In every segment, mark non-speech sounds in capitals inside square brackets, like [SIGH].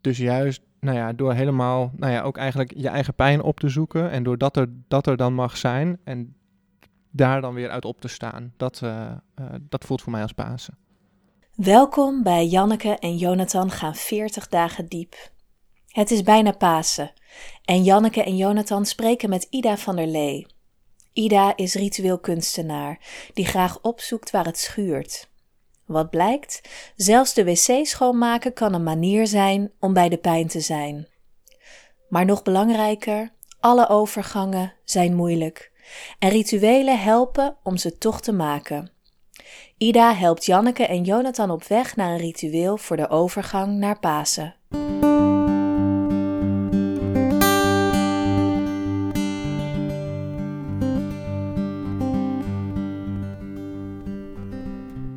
dus juist, nou ja, door helemaal, nou ja, ook eigenlijk je eigen pijn op te zoeken. En doordat er, dat er dan mag zijn en daar dan weer uit op te staan. Dat, uh, uh, dat voelt voor mij als Pasen. Welkom bij Janneke en Jonathan gaan 40 dagen diep. Het is bijna Pasen en Janneke en Jonathan spreken met Ida van der Lee. Ida is ritueel kunstenaar die graag opzoekt waar het schuurt. Wat blijkt? Zelfs de wc schoonmaken kan een manier zijn om bij de pijn te zijn. Maar nog belangrijker, alle overgangen zijn moeilijk en rituelen helpen om ze toch te maken. Ida helpt Janneke en Jonathan op weg naar een ritueel voor de overgang naar Pasen.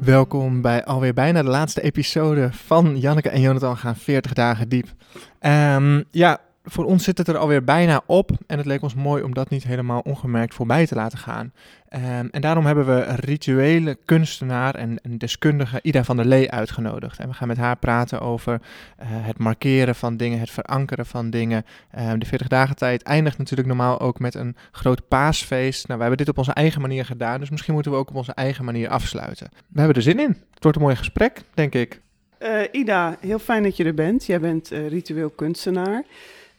Welkom bij alweer bijna de laatste episode van Janneke en Jonathan gaan 40 dagen diep. Um, ja, voor ons zit het er alweer bijna op en het leek ons mooi om dat niet helemaal ongemerkt voorbij te laten gaan. Um, en daarom hebben we rituele kunstenaar en deskundige Ida van der Lee uitgenodigd. En we gaan met haar praten over uh, het markeren van dingen, het verankeren van dingen. Um, de 40 dagen tijd eindigt natuurlijk normaal ook met een groot paasfeest. Nou, we hebben dit op onze eigen manier gedaan, dus misschien moeten we ook op onze eigen manier afsluiten. We hebben er zin in. Het wordt een mooi gesprek, denk ik. Uh, Ida, heel fijn dat je er bent. Jij bent uh, ritueel kunstenaar.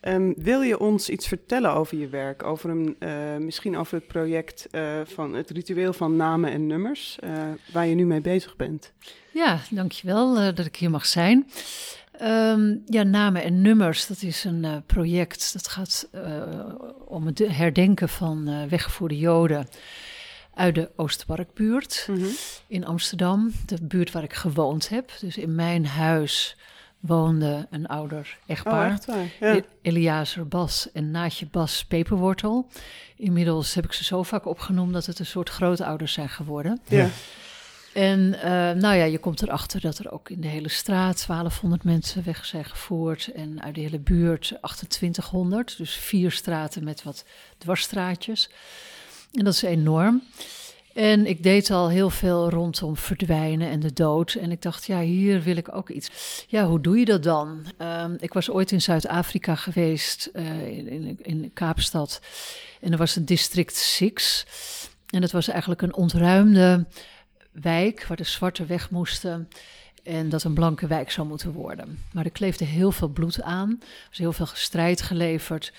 Um, wil je ons iets vertellen over je werk? Over een, uh, misschien over het project uh, van het ritueel van namen en nummers, uh, waar je nu mee bezig bent? Ja, dankjewel dat ik hier mag zijn. Um, ja, namen en nummers, dat is een project dat gaat om het herdenken van weggevoerde Joden uit de Oosterparkbuurt mm -hmm. in Amsterdam, de buurt waar ik gewoond heb. Dus in mijn huis woonde een ouder echtpaar. Oh, echt waar? Ja. Eliazer Bas en Naatje Bas Peperwortel. Inmiddels heb ik ze zo vaak opgenoemd dat het een soort grootouders zijn geworden. Ja. En uh, nou ja, je komt erachter dat er ook in de hele straat 1200 mensen weg zijn gevoerd. En uit de hele buurt 2800. Dus vier straten met wat dwarsstraatjes. En dat is enorm. En ik deed al heel veel rondom verdwijnen en de dood. En ik dacht, ja, hier wil ik ook iets. Ja, hoe doe je dat dan? Um, ik was ooit in Zuid-Afrika geweest, uh, in, in, in, Kaapstad. En er was een district 6. En dat was eigenlijk een ontruimde wijk waar de zwarten weg moesten. En dat een blanke wijk zou moeten worden. Maar er kleefde heel veel bloed aan. Er was heel veel strijd geleverd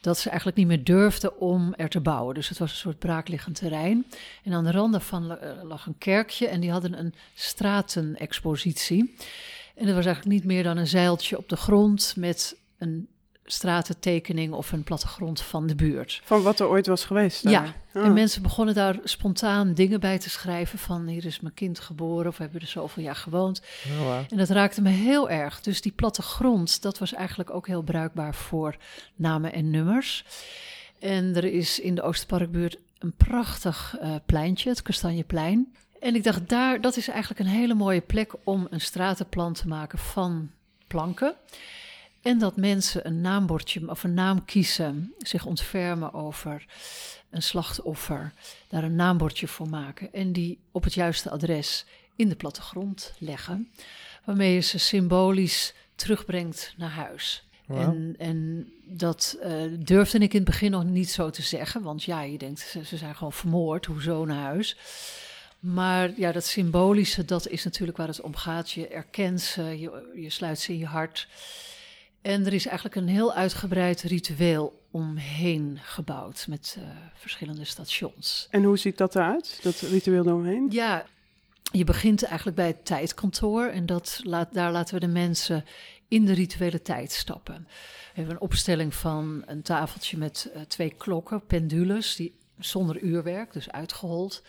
dat ze eigenlijk niet meer durfden om er te bouwen. Dus het was een soort braakliggend terrein. En aan de randen van lag een kerkje en die hadden een stratenexpositie. En dat was eigenlijk niet meer dan een zeiltje op de grond met een stratentekening of een plattegrond van de buurt. Van wat er ooit was geweest daar. Ja, oh. en mensen begonnen daar spontaan dingen bij te schrijven van hier is mijn kind geboren of we hebben er zoveel jaar gewoond. Oh, wow. En dat raakte me heel erg. Dus die plattegrond, dat was eigenlijk ook heel bruikbaar voor namen en nummers. En er is in de Oosterparkbuurt een prachtig uh, pleintje, het Kastanjeplein. En ik dacht, daar, dat is eigenlijk een hele mooie plek om een stratenplan te maken van planken. En dat mensen een naambordje of een naam kiezen, zich ontfermen over een slachtoffer, daar een naambordje voor maken en die op het juiste adres in de plattegrond leggen, waarmee je ze symbolisch terugbrengt naar huis. Wow. En, en dat uh, durfde ik in het begin nog niet zo te zeggen, want ja, je denkt ze, ze zijn gewoon vermoord, hoezo naar huis? Maar ja, dat symbolische, dat is natuurlijk waar het om gaat. Je erkent ze, je, je sluit ze in je hart. En er is eigenlijk een heel uitgebreid ritueel omheen gebouwd met uh, verschillende stations. En hoe ziet dat eruit, dat ritueel eromheen? Ja, je begint eigenlijk bij het tijdkantoor en dat laat, daar laten we de mensen in de rituele tijd stappen. We hebben een opstelling van een tafeltje met uh, twee klokken, pendules, die zonder uurwerk, dus uitgehold.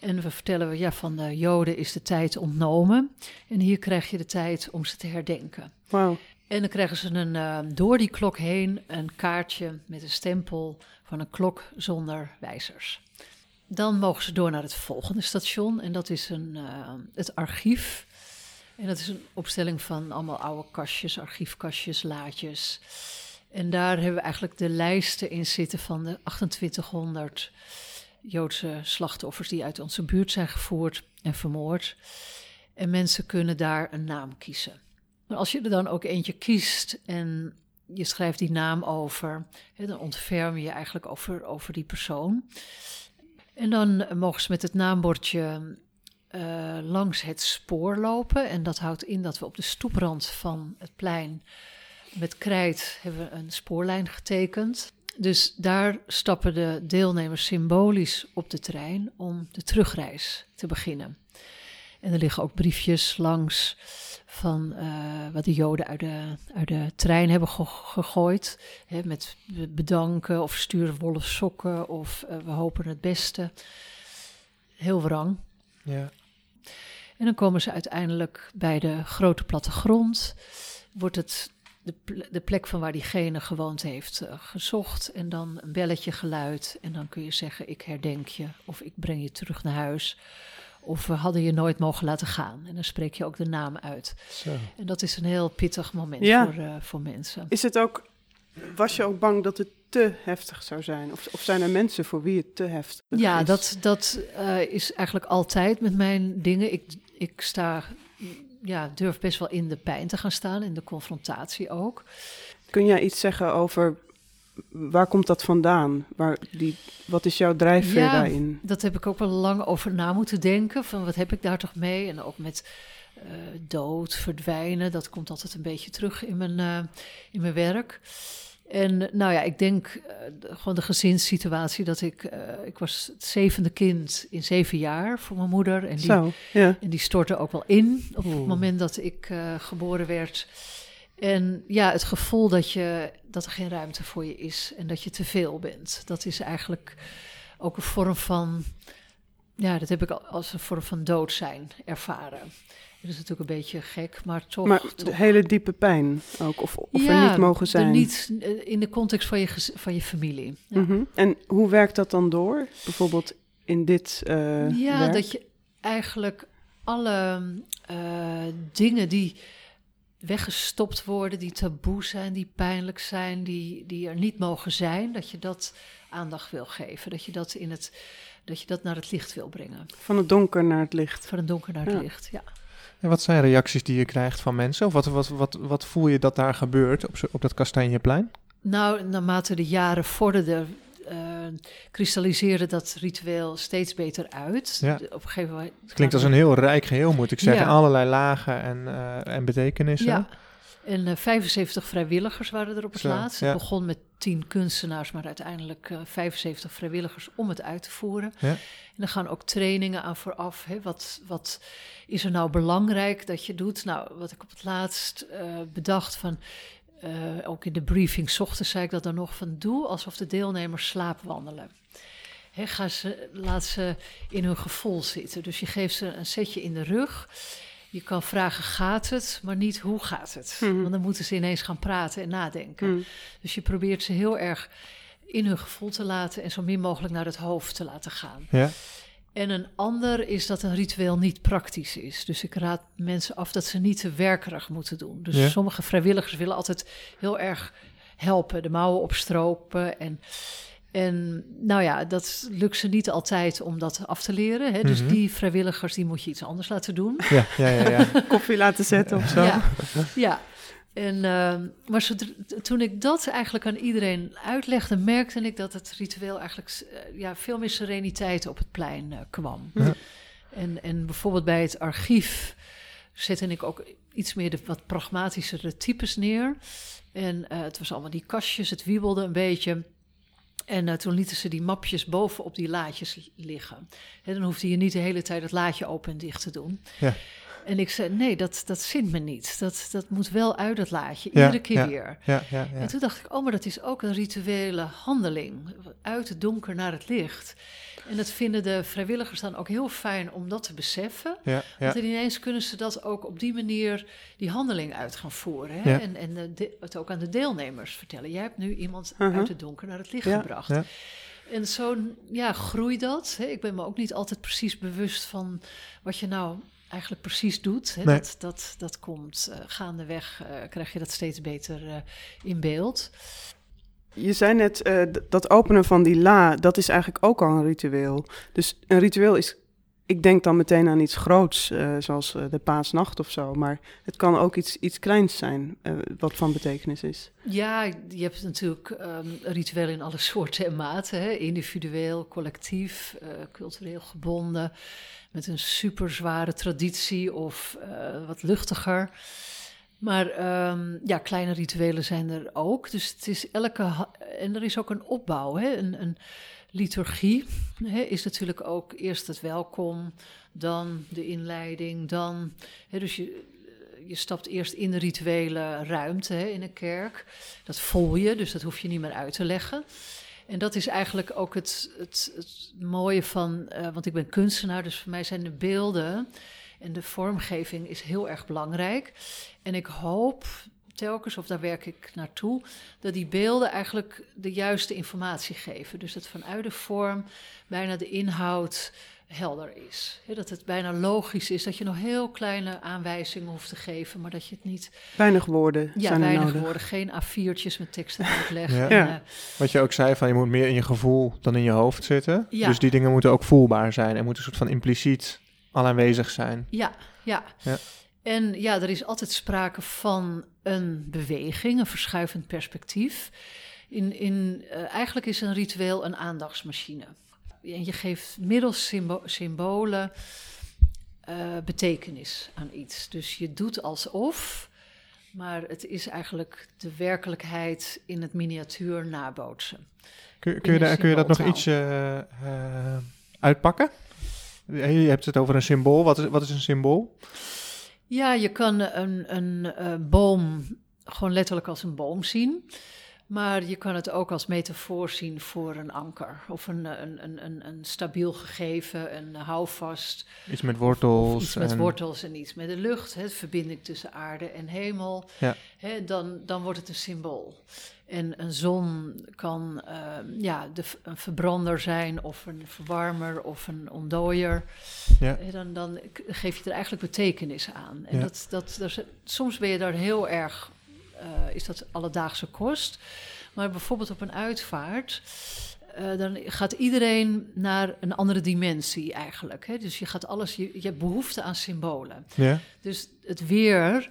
En we vertellen, ja, van de Joden is de tijd ontnomen. En hier krijg je de tijd om ze te herdenken. Wow. En dan krijgen ze een, uh, door die klok heen een kaartje met een stempel van een klok zonder wijzers. Dan mogen ze door naar het volgende station en dat is een, uh, het archief. En dat is een opstelling van allemaal oude kastjes, archiefkastjes, laadjes. En daar hebben we eigenlijk de lijsten in zitten van de 2800 Joodse slachtoffers die uit onze buurt zijn gevoerd en vermoord. En mensen kunnen daar een naam kiezen. Als je er dan ook eentje kiest en je schrijft die naam over, hè, dan ontferm je eigenlijk over, over die persoon. En dan mogen ze met het naambordje uh, langs het spoor lopen. En dat houdt in dat we op de stoeprand van het plein met krijt hebben een spoorlijn getekend. Dus daar stappen de deelnemers symbolisch op de trein om de terugreis te beginnen. En er liggen ook briefjes langs van uh, wat de Joden uit de, uit de trein hebben gegooid. Hè, met bedanken of stuur wollen sokken of uh, we hopen het beste. Heel wrang. Ja. En dan komen ze uiteindelijk bij de grote plattegrond. Wordt het de, de plek van waar diegene gewoond heeft uh, gezocht. En dan een belletje geluid. En dan kun je zeggen: Ik herdenk je. Of ik breng je terug naar huis. Of we hadden je nooit mogen laten gaan. En dan spreek je ook de naam uit. Zo. En dat is een heel pittig moment Ja. voor, eh, voor mensen. Is het ook, was je ook bang dat het te heftig zou zijn? Of, of zijn er mensen voor wie het te heftig Ja, is? dat, dat eh, is eigenlijk altijd met mijn dingen. Ik, ik sta, ja, durf best wel in de pijn te gaan staan, in de confrontatie ook. Kun jij iets zeggen over waar komt dat vandaan? Waar die, wat is jouw drijfveer Ja. daarin? Dat heb ik ook wel lang over na moeten denken. Van wat heb ik daar toch mee? En ook met eh, dood, verdwijnen. Dat komt altijd een beetje terug in mijn, eh, in mijn werk. En nou ja, ik denk eh, gewoon de gezinssituatie dat ik... eh, ik was het zevende kind in zeven jaar voor mijn moeder. En die, Zo, ja. en die stortte ook wel in op het moment dat ik eh, geboren werd. En ja, het gevoel dat, je, dat er geen ruimte voor je is en dat je te veel bent. Dat is eigenlijk ook een vorm van, ja, dat heb ik al als een vorm van dood zijn ervaren. Dat is natuurlijk een beetje gek, maar toch. Maar toch hele diepe pijn ook, of, of Ja, er niet mogen zijn. niet eh, in de context van je, van je familie. Ja. Mhm. En hoe werkt dat dan door? Bijvoorbeeld in dit eh Ja, werk? dat je eigenlijk alle eh, dingen die weggestopt worden, die taboe zijn, die pijnlijk zijn, die, die er niet mogen zijn, dat je dat aandacht wil geven. Dat je dat, in het, dat, je dat naar het licht wil brengen. Van het donker naar het licht. Van het donker naar het Ja. licht, ja. En wat zijn reacties die je krijgt van mensen? Of wat, wat, wat, wat voel je dat daar gebeurt op, op dat Kastanjeplein? Nou, naarmate de jaren vorderden, kristalliseerde dat ritueel steeds beter uit. Ja. Op een gegeven moment. Het klinkt als een heel rijk geheel, moet ik zeggen. Ja. Allerlei lagen en, eh, en betekenissen. Ja. En eh, 75 vrijwilligers waren er op het Zo, laatst. ja. Het begon met 10 kunstenaars, maar uiteindelijk eh 75 vrijwilligers om het uit te voeren. Ja. En er gaan ook trainingen aan vooraf. Hè. Wat, wat is er nou belangrijk dat je doet? Nou, wat ik op het laatst eh, bedacht van. Eh, ook in de briefing 's ochtends zei ik dat dan nog van doe alsof de deelnemers slaapwandelen. Hè, ga ze, laat ze in hun gevoel zitten. Dus je geeft ze een setje in de rug. Je kan vragen, gaat het? Maar niet, hoe gaat het? Mhm. Want dan moeten ze ineens gaan praten en nadenken. Mm. Dus je probeert ze heel erg in hun gevoel te laten... en zo min mogelijk naar het hoofd te laten gaan. Ja. En een ander is dat een ritueel niet praktisch is. Dus ik raad mensen af dat ze niet te werkerig moeten doen. Dus Ja. sommige vrijwilligers willen altijd heel erg helpen, de mouwen opstropen. En, en nou ja, dat lukt ze niet altijd om dat af te leren. Hè? Dus Mhm. die vrijwilligers, die moet je iets anders laten doen. Ja, ja, ja. ja. [LAUGHS] Koffie laten zetten of zo. Ja, ja. En, ehm, maar zodra- toen ik dat eigenlijk aan iedereen uitlegde, merkte ik dat het ritueel eigenlijk eh, ja, veel meer sereniteit op het plein eh, kwam. Ja. En, en bijvoorbeeld bij het archief zette ik ook iets meer de wat pragmatischere types neer. En eh, het was allemaal die kastjes, het wiebelde een beetje. En toen lieten ze die mapjes bovenop die laadjes liggen. En dan hoefde je niet de hele tijd het laadje open en dicht te doen. Ja. En ik zei, nee, dat, dat zint me niet. Dat, dat moet wel uit het laadje, Ja, iedere keer ja. weer. ja, ja, ja. En toen dacht ik, oh, maar dat is ook een rituele handeling. Uit het donker naar het licht. En dat vinden de vrijwilligers dan ook heel fijn om dat te beseffen. ja, ja. Want ineens kunnen ze dat ook op die manier, die handeling uit gaan voeren. Hè? Ja. En, en de- de- het ook aan de deelnemers vertellen. Jij hebt nu iemand uit het donker naar het licht Ja. gebracht. Ja. En zo ja, groeit dat. Hè? Ik ben me ook niet altijd precies bewust van wat je nou eigenlijk precies doet. Hè? Nee. Dat, dat, dat komt eh, gaandeweg, eh, krijg je dat steeds beter eh, in beeld. Je zei net, eh, dat openen van die la, dat is eigenlijk ook al een ritueel. Dus een ritueel is ik denk dan meteen aan iets groots, uh, zoals uh, de paasnacht of zo. Maar het kan ook iets, iets kleins zijn, uh, wat van betekenis is. Ja, je hebt natuurlijk um, rituelen in alle [LAUGHS] soorten en maten. Hè? Individueel, collectief, cultureel gebonden. Met een super zware traditie of wat luchtiger. Maar um, ja, kleine rituelen zijn er ook. Dus het is elke. En er is ook een opbouw. Hè? Een, een liturgie hè, is natuurlijk ook eerst het welkom, dan de inleiding, dan. Hè, dus je, je stapt eerst in de rituele ruimte hè, in een kerk. Dat voel je, dus dat hoef je niet meer uit te leggen. En dat is eigenlijk ook het, het, mooie van, uh, want ik ben kunstenaar, dus voor mij zijn de beelden en de vormgeving is heel erg belangrijk. En ik hoop telkens, of daar werk ik naartoe, dat die beelden eigenlijk de juiste informatie geven. Dus dat vanuit de vorm bijna de inhoud helder is. dat het bijna logisch is dat je nog heel kleine aanwijzingen hoeft te geven, maar dat je het niet... Weinig woorden ja, zijn weinig nodig. woorden. Geen A4'tjes met teksten [LAUGHS] uitleggen. Ja. Uh, Wat je ook zei, van je moet meer in je gevoel dan in je hoofd zitten. Ja. Dus die dingen moeten ook voelbaar zijn en moeten een soort van impliciet al aanwezig zijn. Ja, ja. Ja. En ja, er is altijd sprake van een beweging, een verschuivend perspectief. In, in, uh, eigenlijk is een ritueel een aandachtsmachine. En je geeft middels symbo symbolen uh, betekenis aan iets. Dus je doet alsof, maar het is eigenlijk de werkelijkheid in het miniatuur nabootsen. Kun, kun, je, daar, kun je dat nog iets uh, uitpakken? Je hebt het over een symbool. Wat is, wat is een symbool? Ja, je kan een, een uh, boom gewoon letterlijk als een boom zien. Maar je kan het ook als metafoor zien voor een anker. Of een, een, een, een, een stabiel gegeven, een houvast. Iets met wortels. Iets met en... wortels en iets met de lucht. Hè, verbinding tussen aarde en hemel. Ja. Hè, dan, dan wordt het een symbool. En een zon kan uh, ja, de, een verbrander zijn, of een verwarmer, of een ontdooier. Ja. En dan, dan geef je er eigenlijk betekenis aan. En Ja. dat, dat, soms ben je daar heel erg, eh, is dat alledaagse kost. Maar bijvoorbeeld op een uitvaart, eh, dan gaat iedereen naar een andere dimensie eigenlijk. Hè? Dus je gaat alles, je, je hebt behoefte aan symbolen. Ja? Dus het weer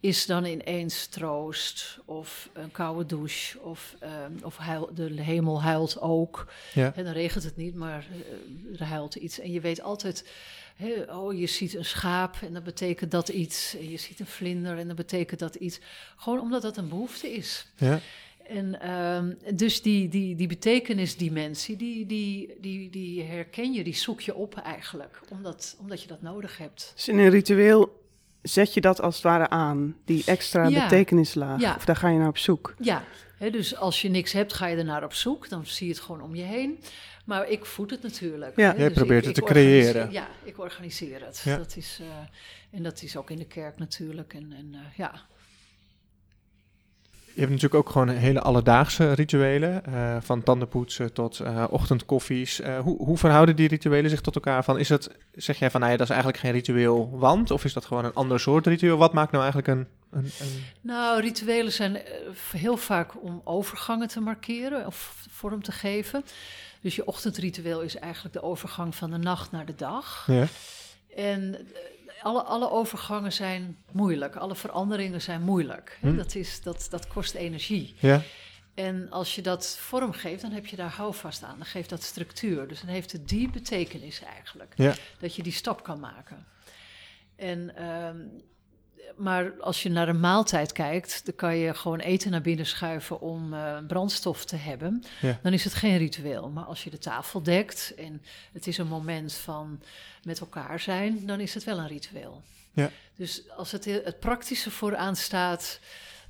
is dan ineens troost of een koude douche of, ehm, of huil, de hemel huilt ook. Ja. En dan regent het niet, maar eh, er huilt iets. En je weet altijd, hè, oh je ziet een schaap en dat betekent dat iets. En je ziet een vlinder en dat betekent dat iets. Gewoon omdat dat een behoefte is. Ja. En ehm, dus die, die, die betekenisdimensie, die, die, die, die herken je, die zoek je op eigenlijk. Omdat, omdat je dat nodig hebt. Dus in een ritueel zet je dat als het ware aan, die extra Ja. betekenislaag. Ja. Of daar ga je naar op zoek. Ja, hè, dus als je niks hebt, ga je ernaar op zoek. Dan zie je het gewoon om je heen. Maar ik voed het natuurlijk. Ja. hè, Jij dus probeert ik- het te ik creëren. Ja, ik organiseer het. Ja. Dat is, eh, en dat is ook in de kerk natuurlijk. En, en eh, ja. Je hebt natuurlijk ook gewoon hele alledaagse rituelen. eh, van tandenpoetsen tot eh, ochtendkoffies. Eh, hoe, hoe verhouden die rituelen zich tot elkaar? Van, is het, zeg jij van, nou ja, dat is eigenlijk geen ritueel, want? Of is dat gewoon een ander soort ritueel? Wat maakt nou eigenlijk een... een, een... Nou, rituelen zijn heel vaak om overgangen te markeren of vorm te geven. Dus je ochtendritueel is eigenlijk de overgang van de nacht naar de dag. Ja. En alle, alle overgangen zijn moeilijk, alle veranderingen zijn moeilijk. Hm. Dat, is, dat, dat kost energie. Ja, En als je dat vorm geeft, dan heb je daar houvast aan. Dan geeft dat structuur. Dus dan heeft het die betekenis eigenlijk. Ja. Dat je die stap kan maken. En, ehm, maar als je naar een maaltijd kijkt, dan kan je gewoon eten naar binnen schuiven om eh, brandstof te hebben. Ja. Dan is het geen ritueel. Maar als je de tafel dekt en het is een moment van met elkaar zijn, dan is het wel een ritueel. Ja. Dus als het, het praktische vooraan staat,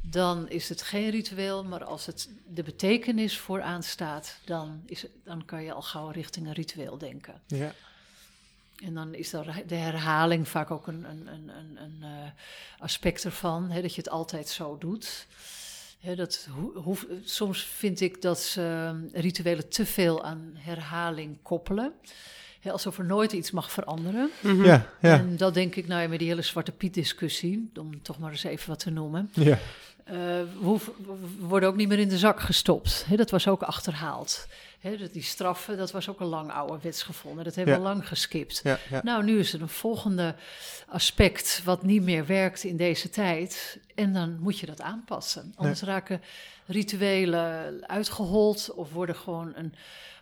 dan is het geen ritueel. Maar als het de betekenis vooraan staat, dan, is het, dan kan je al gauw richting een ritueel denken. ja. En dan is er de herhaling vaak ook een, een, een, een, een eh, aspect ervan, hè, dat je het altijd zo doet. Hè, dat soms vind ik dat ze eh, rituelen te veel aan herhaling koppelen. Hè, alsof er nooit iets mag veranderen. Mhm. ja, ja, En dat denk ik nou ja, met die hele Zwarte Piet discussie, om toch maar eens even wat te noemen. ja. Uh, we, worden ook niet meer in de zak gestopt. He, dat was ook achterhaald. He, die straffen, dat was ook al lang ouderwets gevonden. Dat hebben we lang geskipt. Ja, ja. Nou, nu is er een volgende aspect wat niet meer werkt in deze tijd. En dan moet je dat aanpassen. Anders raken rituelen uitgehold of worden gewoon een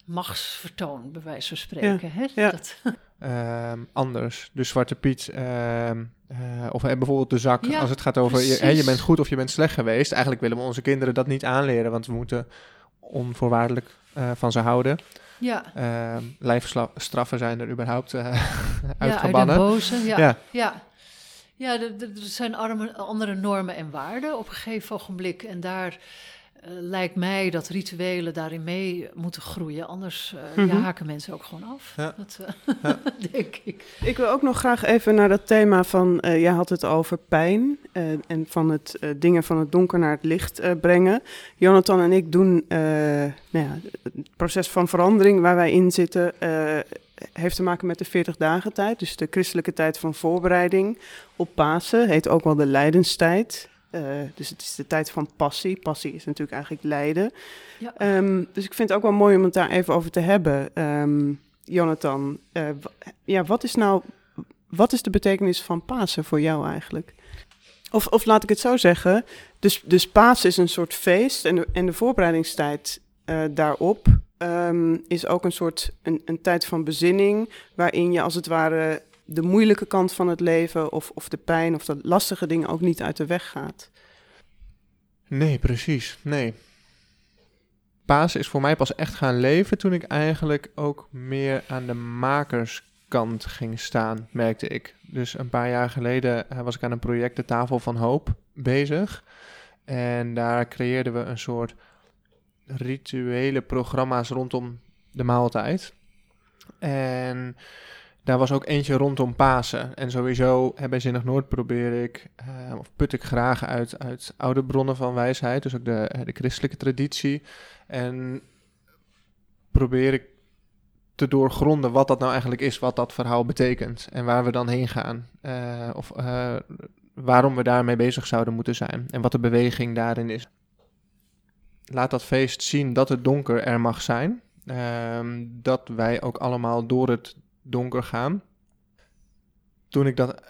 machtsvertoon, bij wijze van spreken. Hè? Dat... [LAUGHS] [LAUGHS] Ehm, anders. Dus Zwarte Piet, ehm, eh, of bijvoorbeeld de zak, als het gaat over je, je, bent goed of je bent slecht geweest. Eigenlijk willen we onze kinderen dat niet aanleren, want we moeten onvoorwaardelijk uh, van ze houden. Ja. Uh, lijfstraffen zijn er überhaupt [LAUGHS] uh, uitgebannen. Ja, boze. Ja, ja. ja. ja er zijn andere normen en waarden op een gegeven ogenblik. En daar lijkt mij dat rituelen daarin mee moeten groeien. Anders uh, mm -hmm. ja, haken mensen ook gewoon af. Ja. Dat uh, ja. [LAUGHS] denk ik. Ik wil ook nog graag even naar dat thema van... jij had het over pijn en van het dingen van het donker naar het licht brengen. Jonathan en ik doen nou ja, het proces van verandering waar wij in zitten... heeft te maken met de 40 dagen tijd. Dus de christelijke tijd van voorbereiding op Pasen. Heet ook wel de lijdenstijd. Uh, dus het is de tijd van passie. Passie is natuurlijk eigenlijk lijden. Ja. Um, dus ik vind het ook wel mooi om het daar even over te hebben. Um, Jonathan, uh, ja, wat is nou, wat is de betekenis van Pasen voor jou eigenlijk? Of, of laat ik het zo zeggen, dus, dus Pasen is een soort feest en de, en de voorbereidingstijd uh, daarop um, is ook een soort een, een tijd van bezinning, waarin je als het ware de moeilijke kant van het leven of, of de pijn of de lastige dingen ook niet uit de weg gaat. Nee, precies. Nee. Pasen is voor mij pas echt gaan leven toen ik eigenlijk ook meer aan de makerskant ging staan, merkte ik. Dus een paar jaar geleden was ik aan een project De Tafel van Hoop bezig. En daar creëerden we een soort rituele programma's rondom de maaltijd. En daar was ook eentje rondom Pasen. En sowieso bij Zinnig Noord probeer ik, uh, of put ik graag uit, uit oude bronnen van wijsheid. Dus ook de, de christelijke traditie. En probeer ik te doorgronden wat dat nou eigenlijk is, wat dat verhaal betekent. En waar we dan heen gaan. Uh, of waarom we daarmee bezig zouden moeten zijn. En wat de beweging daarin is. Laat dat feest zien dat het donker er mag zijn. Uh, dat wij ook allemaal door het donker gaan. Toen ik dat,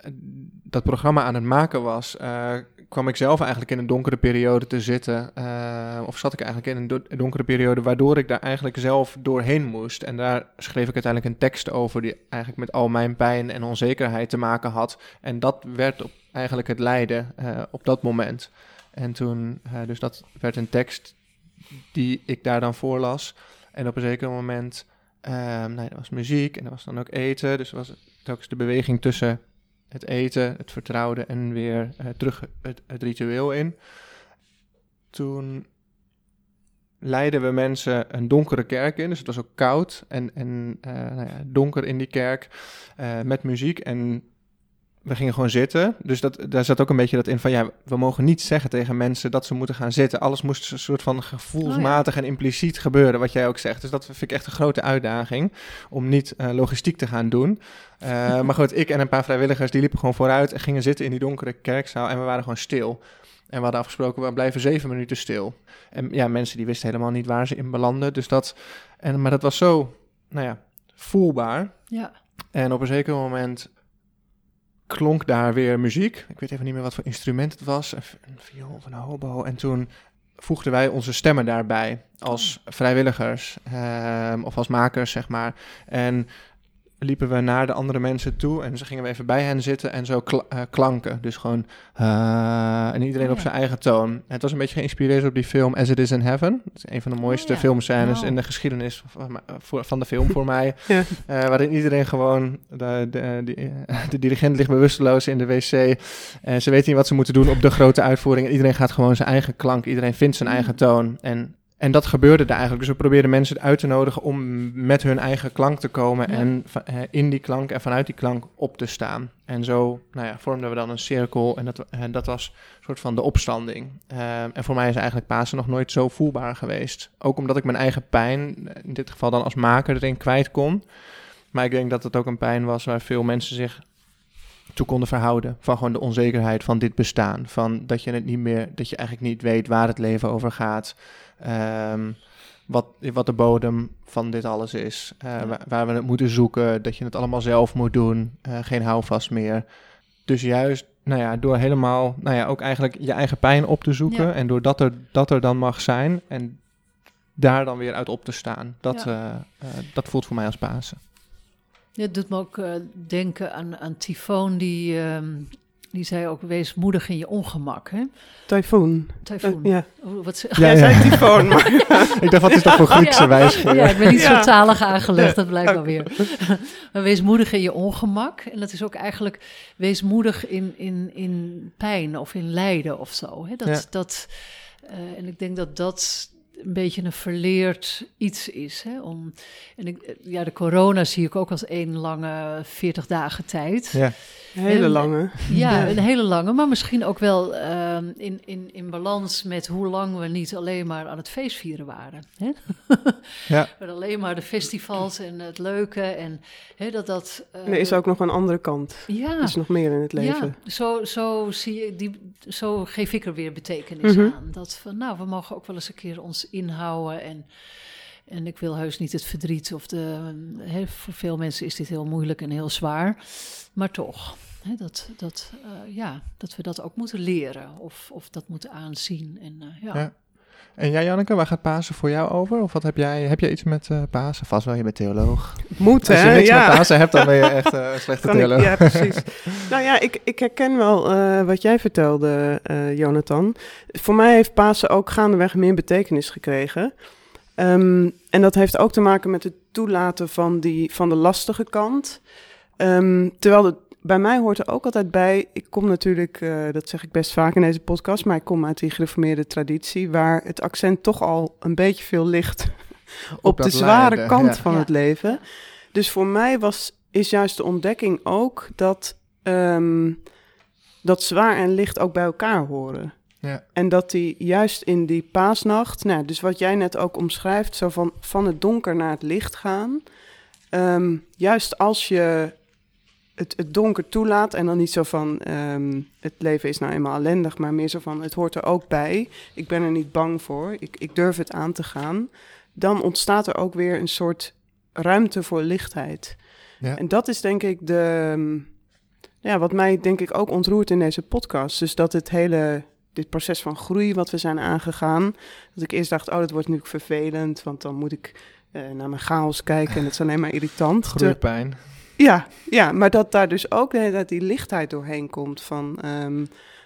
dat programma aan het maken was, uh, kwam ik zelf eigenlijk in een donkere periode te zitten. Uh, of zat ik eigenlijk in een do donkere periode, waardoor ik daar eigenlijk zelf doorheen moest. En daar schreef ik uiteindelijk een tekst over die eigenlijk met al mijn pijn en onzekerheid te maken had. En dat werd op, eigenlijk het lijden uh, op dat moment. En toen, dus dat werd een tekst die ik daar dan voorlas. En op een zeker moment Um, nee, er was muziek en er was dan ook eten. Dus er was telkens de beweging tussen het eten, het vertrouwde en weer uh, terug het, ritueel in. Toen leidden we mensen een donkere kerk in. Dus het was ook koud en, en uh, nou ja, donker in die kerk uh, met muziek. En we gingen gewoon zitten. Dus dat, daar zat ook een beetje dat in van ja, we mogen niet zeggen tegen mensen dat ze moeten gaan zitten. Alles moest een soort van gevoelsmatig oh ja. en impliciet gebeuren, wat jij ook zegt. Dus dat vind ik echt een grote uitdaging om niet uh, logistiek te gaan doen. Uh, [LAUGHS] maar goed, ik en een paar vrijwilligers die liepen gewoon vooruit en gingen zitten in die donkere kerkzaal en we waren gewoon stil. En we hadden afgesproken, we blijven zeven minuten stil. En ja, mensen die wisten helemaal niet waar ze in belanden. Dus dat, en, maar dat was zo, nou ja, voelbaar. Ja. En op een zeker moment klonk daar weer muziek. Ik weet even niet meer wat voor instrument het was. Een viool of een hobo. En toen voegden wij onze stemmen daarbij als vrijwilligers um, of als makers, zeg maar. En liepen we naar de andere mensen toe en ze gingen we even bij hen zitten en zo kl uh, klanken. Dus gewoon uh, en iedereen oh, op zijn eigen toon. Het was een beetje geïnspireerd op die film As It Is in Heaven. Dat is een van de mooiste oh, ja. filmscènes wow. in de geschiedenis van, van de film voor mij. [LAUGHS] ja. uh, waarin iedereen gewoon, de, de, de, de, dirigent ligt bewusteloos in de wc. en ze weten niet wat ze moeten doen op de grote uitvoering. En iedereen gaat gewoon zijn eigen klank. Iedereen vindt zijn eigen toon. En en dat gebeurde er eigenlijk. Dus we probeerden mensen uit te nodigen om met hun eigen klank te komen ja. en in die klank en vanuit die klank op te staan. En zo nou ja, vormden we dan een cirkel en dat, uh, dat was een soort van de opstanding. Uh, en voor mij is eigenlijk Pasen nog nooit zo voelbaar geweest. Ook omdat ik mijn eigen pijn, in dit geval dan als maker, erin kwijt kon. Maar ik denk dat het ook een pijn was waar veel mensen zich toe konden verhouden. Van gewoon de onzekerheid van dit bestaan. Van dat je het niet meer, dat je eigenlijk niet weet waar het leven over gaat. Ehm, wat, wat de bodem van dit alles is. eh, waar, waar we het moeten zoeken. Dat je het allemaal zelf moet doen. eh, geen houvast meer. Dus juist, nou ja, door helemaal, nou ja, ook eigenlijk je eigen pijn op te zoeken. Ja. En doordat er, dat er dan mag zijn. En daar dan weer uit op te staan. Dat, Ja. eh, dat voelt voor mij als Pasen. Ja, het doet me ook eh, denken aan, aan Tyfoon, die, ehm, die zei ook, wees moedig in je ongemak. Hè? Tyfoon. Tyfoon. Eh, ja. Oh, wat ze- Ja, zei tyfoon, maar... [LAUGHS] Ik dacht, wat is dat voor Griekse Ja. wijsgeer? Ja, ik ben niet Ja. zo talig aangelegd, dat blijkt wel weer. [LAUGHS] maar wees moedig in je ongemak. En dat is ook eigenlijk, wees moedig in, in, in pijn of in lijden of zo. Hè? Dat, Ja. dat, eh, en ik denk dat dat een beetje een verleerd iets is. Hè? Om, en ik, eh, ja, de corona zie ik ook als één lange 40 dagen tijd. Ja, Een hele En- lange. Ja, Ja. een hele lange, maar misschien ook wel ehm, in, in, in balans met hoe lang we niet alleen maar aan het feestvieren waren. Hè? [LAUGHS] Ja. [LAUGHS] Met alleen maar de festivals en het leuke en hè, dat dat... eh, Er is ook nog een andere kant. Ja, Er is nog meer in het leven. ja zo, zo, zie je die, zo geef ik er weer betekenis Mhm. aan. Dat van, nou, we mogen ook wel eens een keer ons inhouden en... En ik wil heus niet het verdriet of de. Voor veel mensen is dit heel moeilijk en heel zwaar. Maar toch, dat, dat, eh, ja, dat we dat ook moeten leren of, of dat moeten aanzien. En, eh. Ja. En jij, Janneke, waar gaat Pasen voor jou over? Of wat heb jij? Heb jij iets met eh Pasen? Vast wel, je bent theoloog. Moet, Als je hè? niks ja. met Pasen hebt, dan ben je echt eh, [LAUGHS] een slechte Kan ik- theoloog. ja, precies. nou ja, ik, ik herken wel eh, wat jij vertelde, eh, Jonathan. Voor mij heeft Pasen ook gaandeweg meer betekenis gekregen. Ehm, en dat heeft ook te maken met het toelaten van, die, van de lastige kant. Ehm, terwijl het, bij mij hoort er ook altijd bij, ik kom natuurlijk, eh, dat zeg ik best vaak in deze podcast, maar ik kom uit die gereformeerde traditie, waar het accent toch al een beetje veel ligt [LAUGHS] op, de zware kant ja. van Ja. het leven. Dus voor mij was, is juist de ontdekking ook dat, ehm, dat zwaar en licht ook bij elkaar horen. Ja. En dat die juist in die paasnacht, nou, dus wat jij net ook omschrijft, zo van, van het donker naar het licht gaan. Ehm, juist als je het, het donker toelaat en dan niet zo van ehm, het leven is nou eenmaal ellendig, maar meer zo van het hoort er ook bij. Ik ben er niet bang voor, ik, ik durf het aan te gaan. Dan ontstaat er ook weer een soort ruimte voor lichtheid. Ja. En dat is denk ik de, ja, wat mij denk ik ook ontroert in deze podcast. Dus dat het hele, dit proces van groei wat we zijn aangegaan, dat ik eerst dacht, oh dat wordt nu vervelend, want dan moet ik eh, naar mijn chaos kijken en dat is alleen maar irritant. Groeipijn. Ja, ja, maar dat daar dus ook de hele tijd die lichtheid doorheen komt van... ehm,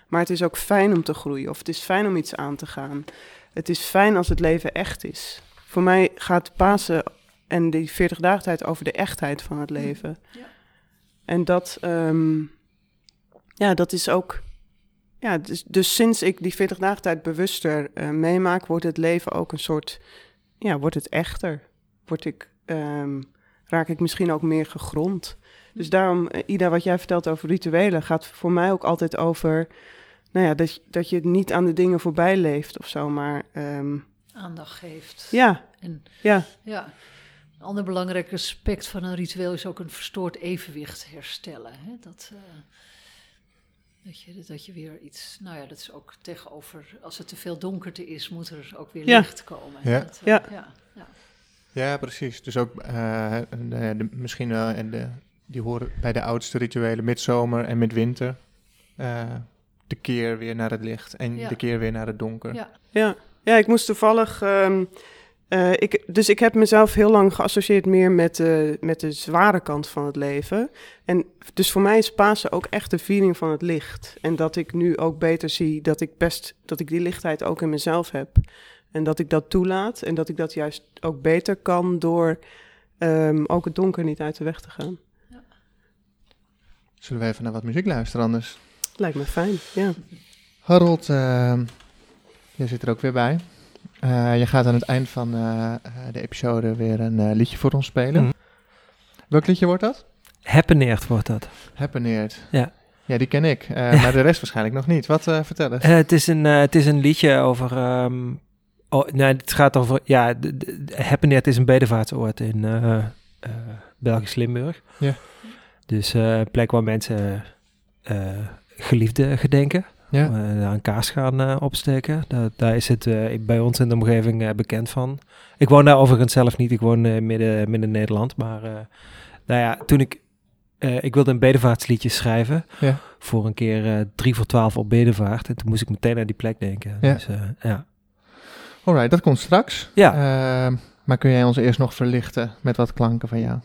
maar het is ook fijn om te groeien of het is fijn om iets aan te gaan. Het is fijn als het leven echt is. Voor mij gaat Pasen en die 40 dagen tijd over de echtheid van het leven. Ja. En dat, ehm, ja, dat is ook... Ja, dus, dus sinds ik die 40 dagen tijd bewuster eh, meemaak, wordt het leven ook een soort... Ja, wordt het echter. Word ik... ehm, raak ik misschien ook meer gegrond. Dus daarom, eh, Ida, wat jij vertelt over rituelen, gaat voor mij ook altijd over, nou ja, dat, je- dat je niet aan de dingen voorbij leeft of zo, maar ehm, Aandacht geeft. ja, En ja, Ja. Een ander belangrijk aspect van een ritueel is ook een verstoord evenwicht herstellen. Hè? Dat, eh, dat, je, dat je weer iets, nou ja, dat is ook tegenover, als het te veel donkerte is, moet er ook weer Ja. licht komen. Ja. Dat, eh, Ja. ja, ja. Ja, precies. Dus ook eh, de, de- misschien wel, en de, die horen bij de oudste rituelen, midzomer en midwinter. eh, de keer weer naar het licht en Ja. de keer weer naar het donker. Ja. ja. Ja, ik moest toevallig, ehm, eh, ik, dus ik heb mezelf heel lang geassocieerd meer met, de met de zware kant van het leven. En dus voor mij is Pasen ook echt de viering van het licht. En dat ik nu ook beter zie dat ik best, dat ik die lichtheid ook in mezelf heb. En dat ik dat toelaat en dat ik dat juist ook beter kan door ehm, ook het donker niet uit de weg te gaan. Zullen we even naar wat muziek luisteren anders? Lijkt me fijn, ja. Harold, eh, je zit er ook weer bij. Eh, je gaat aan het eind van eh, eh, de episode weer een eh, liedje voor ons spelen. Mhm. Welk liedje wordt dat? Happeneerd wordt dat. Happeneerd. Ja. Ja, die ken ik. eh, Maar de [LAUGHS] rest waarschijnlijk nog niet. Wat uh, vertel eens. Het, is een, het is een liedje over... ehm, oh, nee, het gaat over... Ja, de, de, de- Happeneerd is een bedevaartsoord in eh, eh, Belgisch Limburg. Ja. Dus eh, een plek waar mensen eh, geliefde gedenken. Ja. Daar een kaars gaan opsteken. Daar, daar is het bij ons in de omgeving bekend van. Ik woon daar overigens zelf niet. Ik woon eh, midden, midden Nederland. Maar nou ja, toen ik... ik wilde een bedevaartsliedje schrijven. Ja. Voor een keer drie voor twaalf op bedevaart. En toen moest ik meteen aan die plek denken. Ja. Dus, ja. Alright, dat komt straks. Ja. Ehm, maar kun jij ons eerst nog verlichten met wat klanken van jou?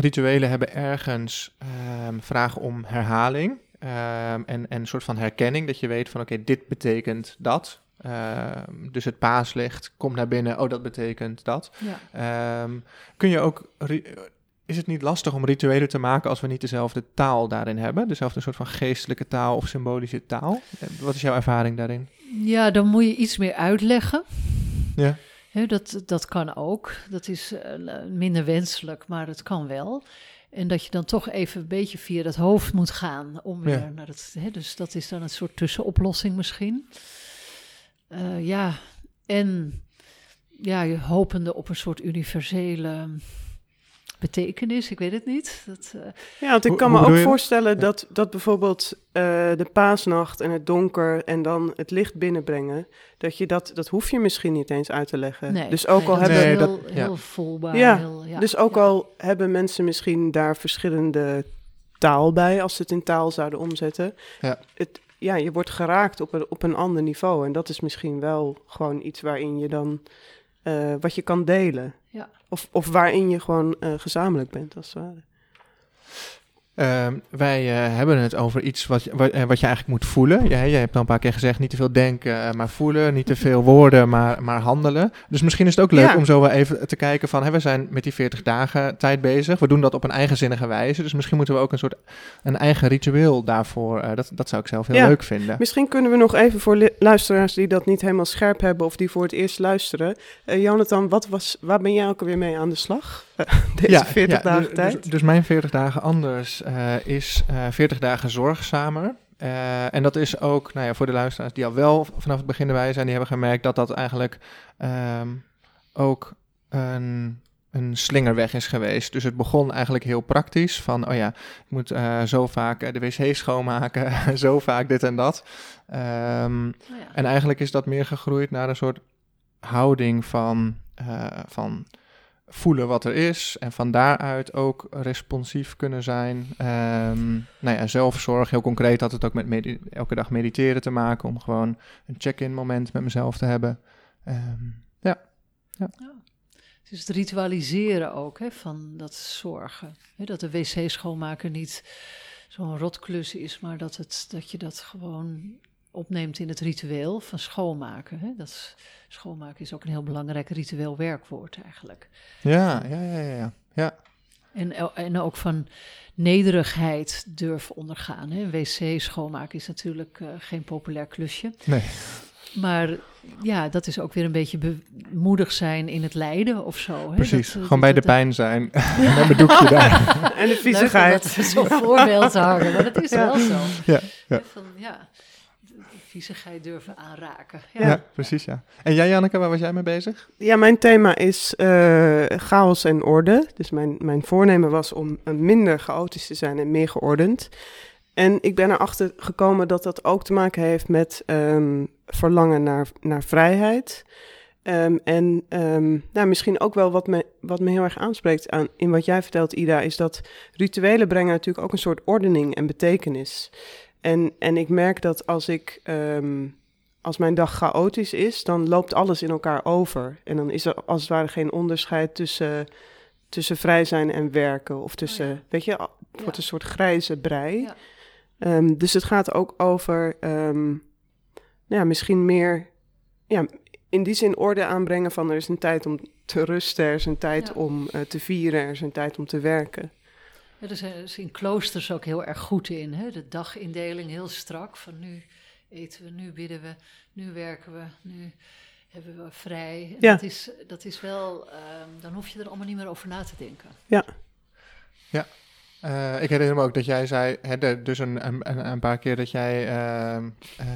Rituelen hebben ergens ehm, vragen om herhaling ehm, en, en een soort van herkenning. Dat je weet van oké, dit betekent dat. Ehm, dus het paaslicht komt naar binnen, oh dat betekent dat. Ja. Kun je ook, is het niet lastig om rituelen te maken als we niet dezelfde taal daarin hebben? Dezelfde soort van geestelijke taal of symbolische taal? Eh, Wat is jouw ervaring daarin? Ja, dan moet je iets meer uitleggen. Ja. Dat, dat kan ook. Dat is eh, minder wenselijk, maar het kan wel. En dat je dan toch even een beetje via dat hoofd moet gaan om Ja. weer naar het. Dus dat is dan een soort tussenoplossing misschien. Eh, ja, en ja, je hopende op een soort universele betekenis. Ik weet het niet. Dat, eh, Ja, want ik kan hoe me ook voorstellen Ja. dat, dat bijvoorbeeld eh, de paasnacht en het donker en dan het licht binnenbrengen, dat je dat, dat hoef je misschien niet eens uit te leggen. nee, dus ook nee, al dat hebben, heel, dat- ja. heel voelbaar. Ja, heel, ja, dus ook ja. al hebben mensen misschien daar verschillende taal bij, als ze het in taal zouden omzetten. Ja. Het, ja, je wordt geraakt op een, op een ander niveau. En dat is misschien wel gewoon iets waarin je dan eh, wat je kan delen. Ja. Of, of waarin je gewoon eh, gezamenlijk bent, als het ware. Ehm, wij eh, hebben het over iets wat, eh, wat je eigenlijk moet voelen. Ja, je hebt al een paar keer gezegd, niet te veel denken, eh, maar voelen. Niet te veel woorden, maar, maar handelen. Dus misschien is het ook leuk Ja. om zo wel even te kijken van... We zijn met die 40 dagen tijd bezig. We doen dat op een eigenzinnige wijze. Dus misschien moeten we ook een soort een eigen ritueel daarvoor... dat, dat zou ik zelf heel Ja. leuk vinden. Misschien kunnen we nog even voor luisteraars die dat niet helemaal scherp hebben of die voor het eerst luisteren. Jonathan, wat was, waar ben jij ook alweer mee aan de slag? [LAUGHS] Deze 40 ja, dagen dus, tijd? Dus, dus mijn 40 dagen anders eh, is eh 40 dagen zorgzamer. Eh, en dat is ook, nou ja, voor de luisteraars die al wel vanaf het begin erbij zijn, die hebben gemerkt dat dat eigenlijk ehm, ook een, een slingerweg is geweest. Dus het begon eigenlijk heel praktisch van, oh ja, ik moet zo vaak de wc schoonmaken, [LAUGHS] zo vaak dit en dat. Ehm, ja. en eigenlijk is dat meer gegroeid naar een soort houding van, van voelen wat er is en van daaruit ook responsief kunnen zijn. Ehm nou ja, zelfzorg, heel concreet had het ook met elke dag mediteren te maken om gewoon een check-in moment met mezelf te hebben. Ehm, Dus het ritualiseren ook hè, van dat zorgen. Hè, dat de wc schoonmaken niet zo'n rotklus is, maar dat, het, dat je dat gewoon opneemt in het ritueel van schoonmaken. Hè. Dat is, schoonmaken is ook een heel belangrijk ritueel werkwoord eigenlijk. ja, ja, ja, ja, ja. ja. En, en ook van nederigheid durven ondergaan. Hè. Wc schoonmaken is natuurlijk eh, geen populair klusje. Nee. Maar ja, dat is ook weer een beetje bemoedig zijn in het lijden of zo. Hè? Precies. Dat, eh, gewoon bij de pijn zijn. [LAUGHS] met mijn doekje [LAUGHS] daar. En de Leuk viezigheid. dat [LAUGHS] zo'n voorbeeld te hangen, maar dat is Ja. wel zo. Ja, ja. Van, ja, viezigheid durven aanraken. Ja. Ja. precies, ja. En jij, Janneke, waar was jij mee bezig? Ja, mijn thema is eh, chaos en orde. Dus mijn, mijn voornemen was om eh, minder chaotisch te zijn en meer geordend. En ik ben erachter gekomen dat dat ook te maken heeft met ehm, verlangen naar, naar vrijheid. Ehm, en ehm, nou, misschien ook wel wat me, wat me heel erg aanspreekt aan, in wat jij vertelt, Ida, is dat rituelen brengen natuurlijk ook een soort ordening en betekenis. En, en ik merk dat als ik ehm, als mijn dag chaotisch is, dan loopt alles in elkaar over. En dan is er als het ware geen onderscheid tussen, tussen vrij zijn en werken. Of tussen, Oh ja. weet je, het wordt een soort grijze brei. Ja. Ehm, dus het gaat ook over, ehm, nou ja, misschien meer, ja, in die zin orde aanbrengen van er is een tijd om te rusten, er is een tijd om eh, te vieren, er is een tijd om te werken. Ja, er zijn er in kloosters ook heel erg goed in. Hè? De dagindeling heel strak. Van nu eten we, nu bidden we, nu werken we, nu hebben we vrij. Ja. Dat, is, dat is wel, ehm, dan hoef je er allemaal niet meer over na te denken. Eh, ik herinner me ook dat jij zei, hè, de- dus een, een, een paar keer dat jij ehm, eh,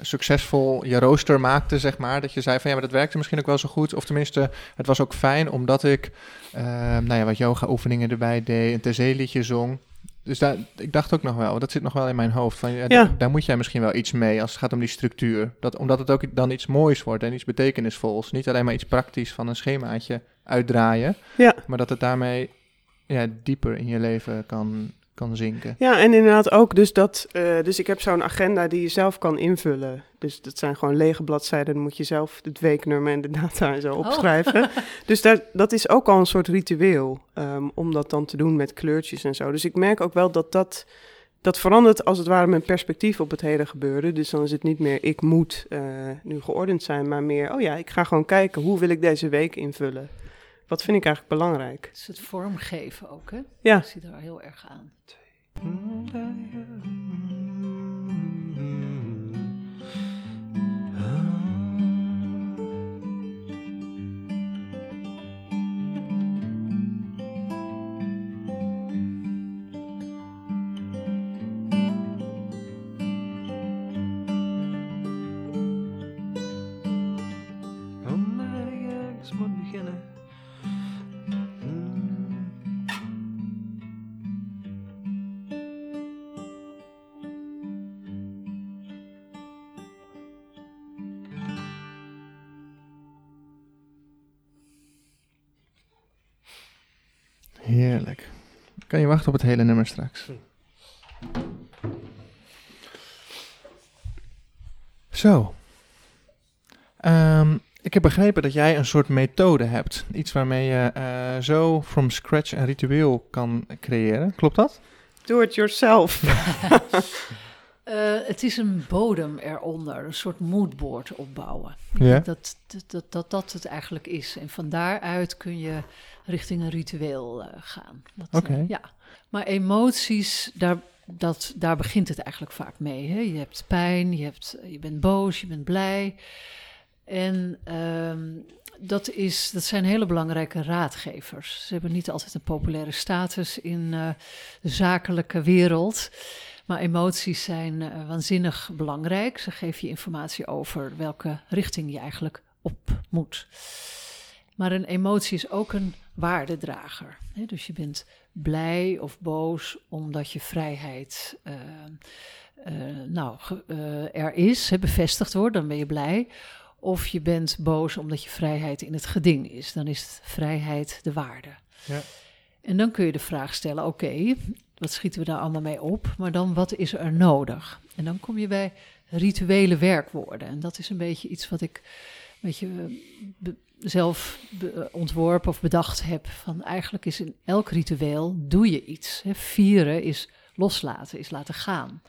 succesvol je rooster maakte, zeg maar. Dat je zei van ja, maar dat werkte misschien ook wel zo goed. Of tenminste, het was ook fijn omdat ik, ehm, nou ja, wat yoga oefeningen erbij deed, een terzee-liedje zong. Dus daar, ik dacht ook nog wel, dat zit nog wel in mijn hoofd. Van, ja, Ja. d- Daar moet jij misschien wel iets mee als het gaat om die structuur. Dat, omdat het ook dan iets moois wordt en iets betekenisvols. Niet alleen maar iets praktisch van een schemaatje uitdraaien. Ja. Maar dat het daarmee ja, dieper in je leven kan, kan zinken. Ja, en inderdaad ook dus dat, eh, dus ik heb zo'n agenda die je zelf kan invullen. Dus dat zijn gewoon lege bladzijden, dan moet je zelf het weeknummer en de data en zo opschrijven. [LAUGHS] Dus daar, dat is ook al een soort ritueel, ehm, om dat dan te doen met kleurtjes en zo. Dus ik merk ook wel dat dat, dat verandert als het ware mijn perspectief op het hele gebeuren. Dus dan is het niet meer ik moet eh, nu geordend zijn, maar meer, oh ja, ik ga gewoon kijken, hoe wil ik deze week invullen? Wat vind ik eigenlijk belangrijk? Het is het vormgeven ook, hè? Ja. Ik zie daar heel erg aan. Heerlijk. Kan je wachten op het hele nummer straks? Zo. Ehm, ik heb begrepen dat jij een soort methode hebt. Iets waarmee je eh, zo from scratch een ritueel kan creëren. Klopt dat? Do it yourself. [LAUGHS] Eh, het is een bodem eronder, een soort moodboard opbouwen. Denk Dat, dat, dat, dat dat het eigenlijk is. En van daaruit kun je richting een ritueel eh, gaan. Eh, Oké. ja. Maar emoties, daar, dat, daar begint het eigenlijk vaak mee. Hè? Je hebt pijn, je, hebt, je bent boos, je bent blij. En ehm, dat, is, dat zijn hele belangrijke raadgevers. Ze hebben niet altijd een populaire status in eh, de zakelijke wereld. Maar emoties zijn waanzinnig belangrijk. Ze geven je informatie over welke richting je eigenlijk op moet. Maar een emotie is ook een waardedrager. Hè? Dus je bent blij of boos omdat je vrijheid eh, eh, nou, eh, er is, hè, bevestigd wordt, dan ben je blij. Of je bent boos omdat je vrijheid in het geding is, dan is vrijheid de waarde. Ja. En dan kun je de vraag stellen: oké, wat schieten we daar allemaal mee op? Maar dan wat is er nodig? En dan kom je bij rituele werkwoorden. En dat is een beetje iets wat ik weet je, zelf eh, ontworpen of bedacht heb. Van eigenlijk is in elk ritueel doe je iets. Hè. Vieren is loslaten, is laten gaan.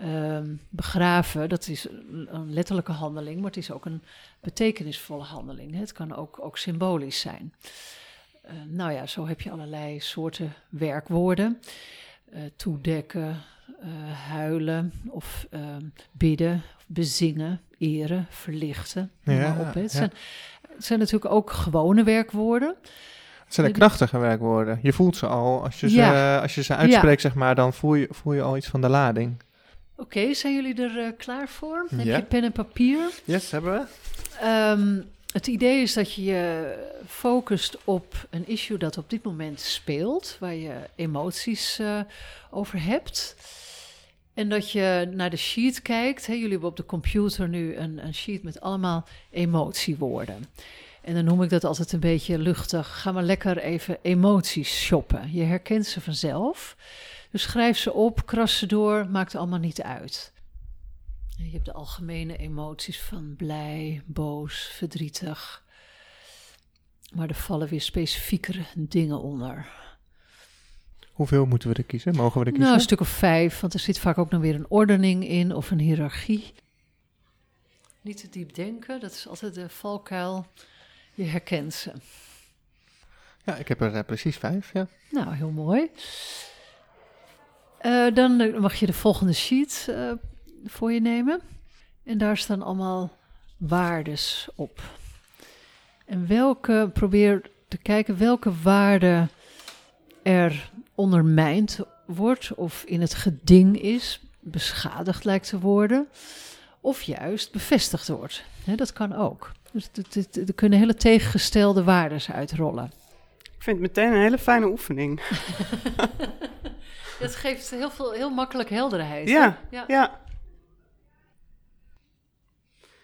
Ehm, begraven, dat is een, letterlijke handeling, maar het is ook een betekenisvolle handeling. Hè. Het kan ook, ook symbolisch zijn. Eh, nou ja, zo heb je allerlei soorten werkwoorden. Eh, toedekken, huilen of ehm, bidden, bezingen, eren, verlichten. Ja, op, hè. Het, ja. zijn, het zijn natuurlijk ook gewone werkwoorden. Het zijn de krachtige werkwoorden. Je voelt ze al. Als je ze, Ja. als je ze uitspreekt, zeg maar, dan voel je, voel je al iets van de lading. Oké, zijn jullie er eh, klaar voor? Heb Ja. je pen en papier? Yes, hebben we. Ehm, het idee is dat je je focust op een issue dat op dit moment speelt, waar je emoties eh, over hebt. En dat je naar de sheet kijkt. Hè, jullie hebben op de computer nu een, een sheet met allemaal emotiewoorden. En dan noem ik dat altijd een beetje luchtig. Ga maar lekker even emoties shoppen. Je herkent ze vanzelf. Dus schrijf ze op, kras ze door, maakt allemaal niet uit. Je hebt de algemene emoties van blij, boos, verdrietig. Maar er vallen weer specifiekere dingen onder. Hoeveel moeten we er kiezen? Mogen we er kiezen? Nou, een stuk of vijf, want er zit vaak ook nog weer een ordening in of een hiërarchie. Niet te diep denken, dat is altijd de valkuil. Je herkent ze. Ja, ik heb er eh, precies vijf, ja. Nou, heel mooi. Eh, dan eh, mag je de volgende sheet eh, voor je nemen. En daar staan allemaal waardes op. En welke, probeer te kijken welke waarde er ondermijnd wordt of in het geding is, beschadigd lijkt te worden, of juist bevestigd wordt. Hè, dat kan ook. Dus er kunnen hele tegengestelde waardes uitrollen. Ik vind het meteen een hele fijne oefening. [LAUGHS] Het geeft heel, veel, heel makkelijk helderheid. hè? Ja. ja.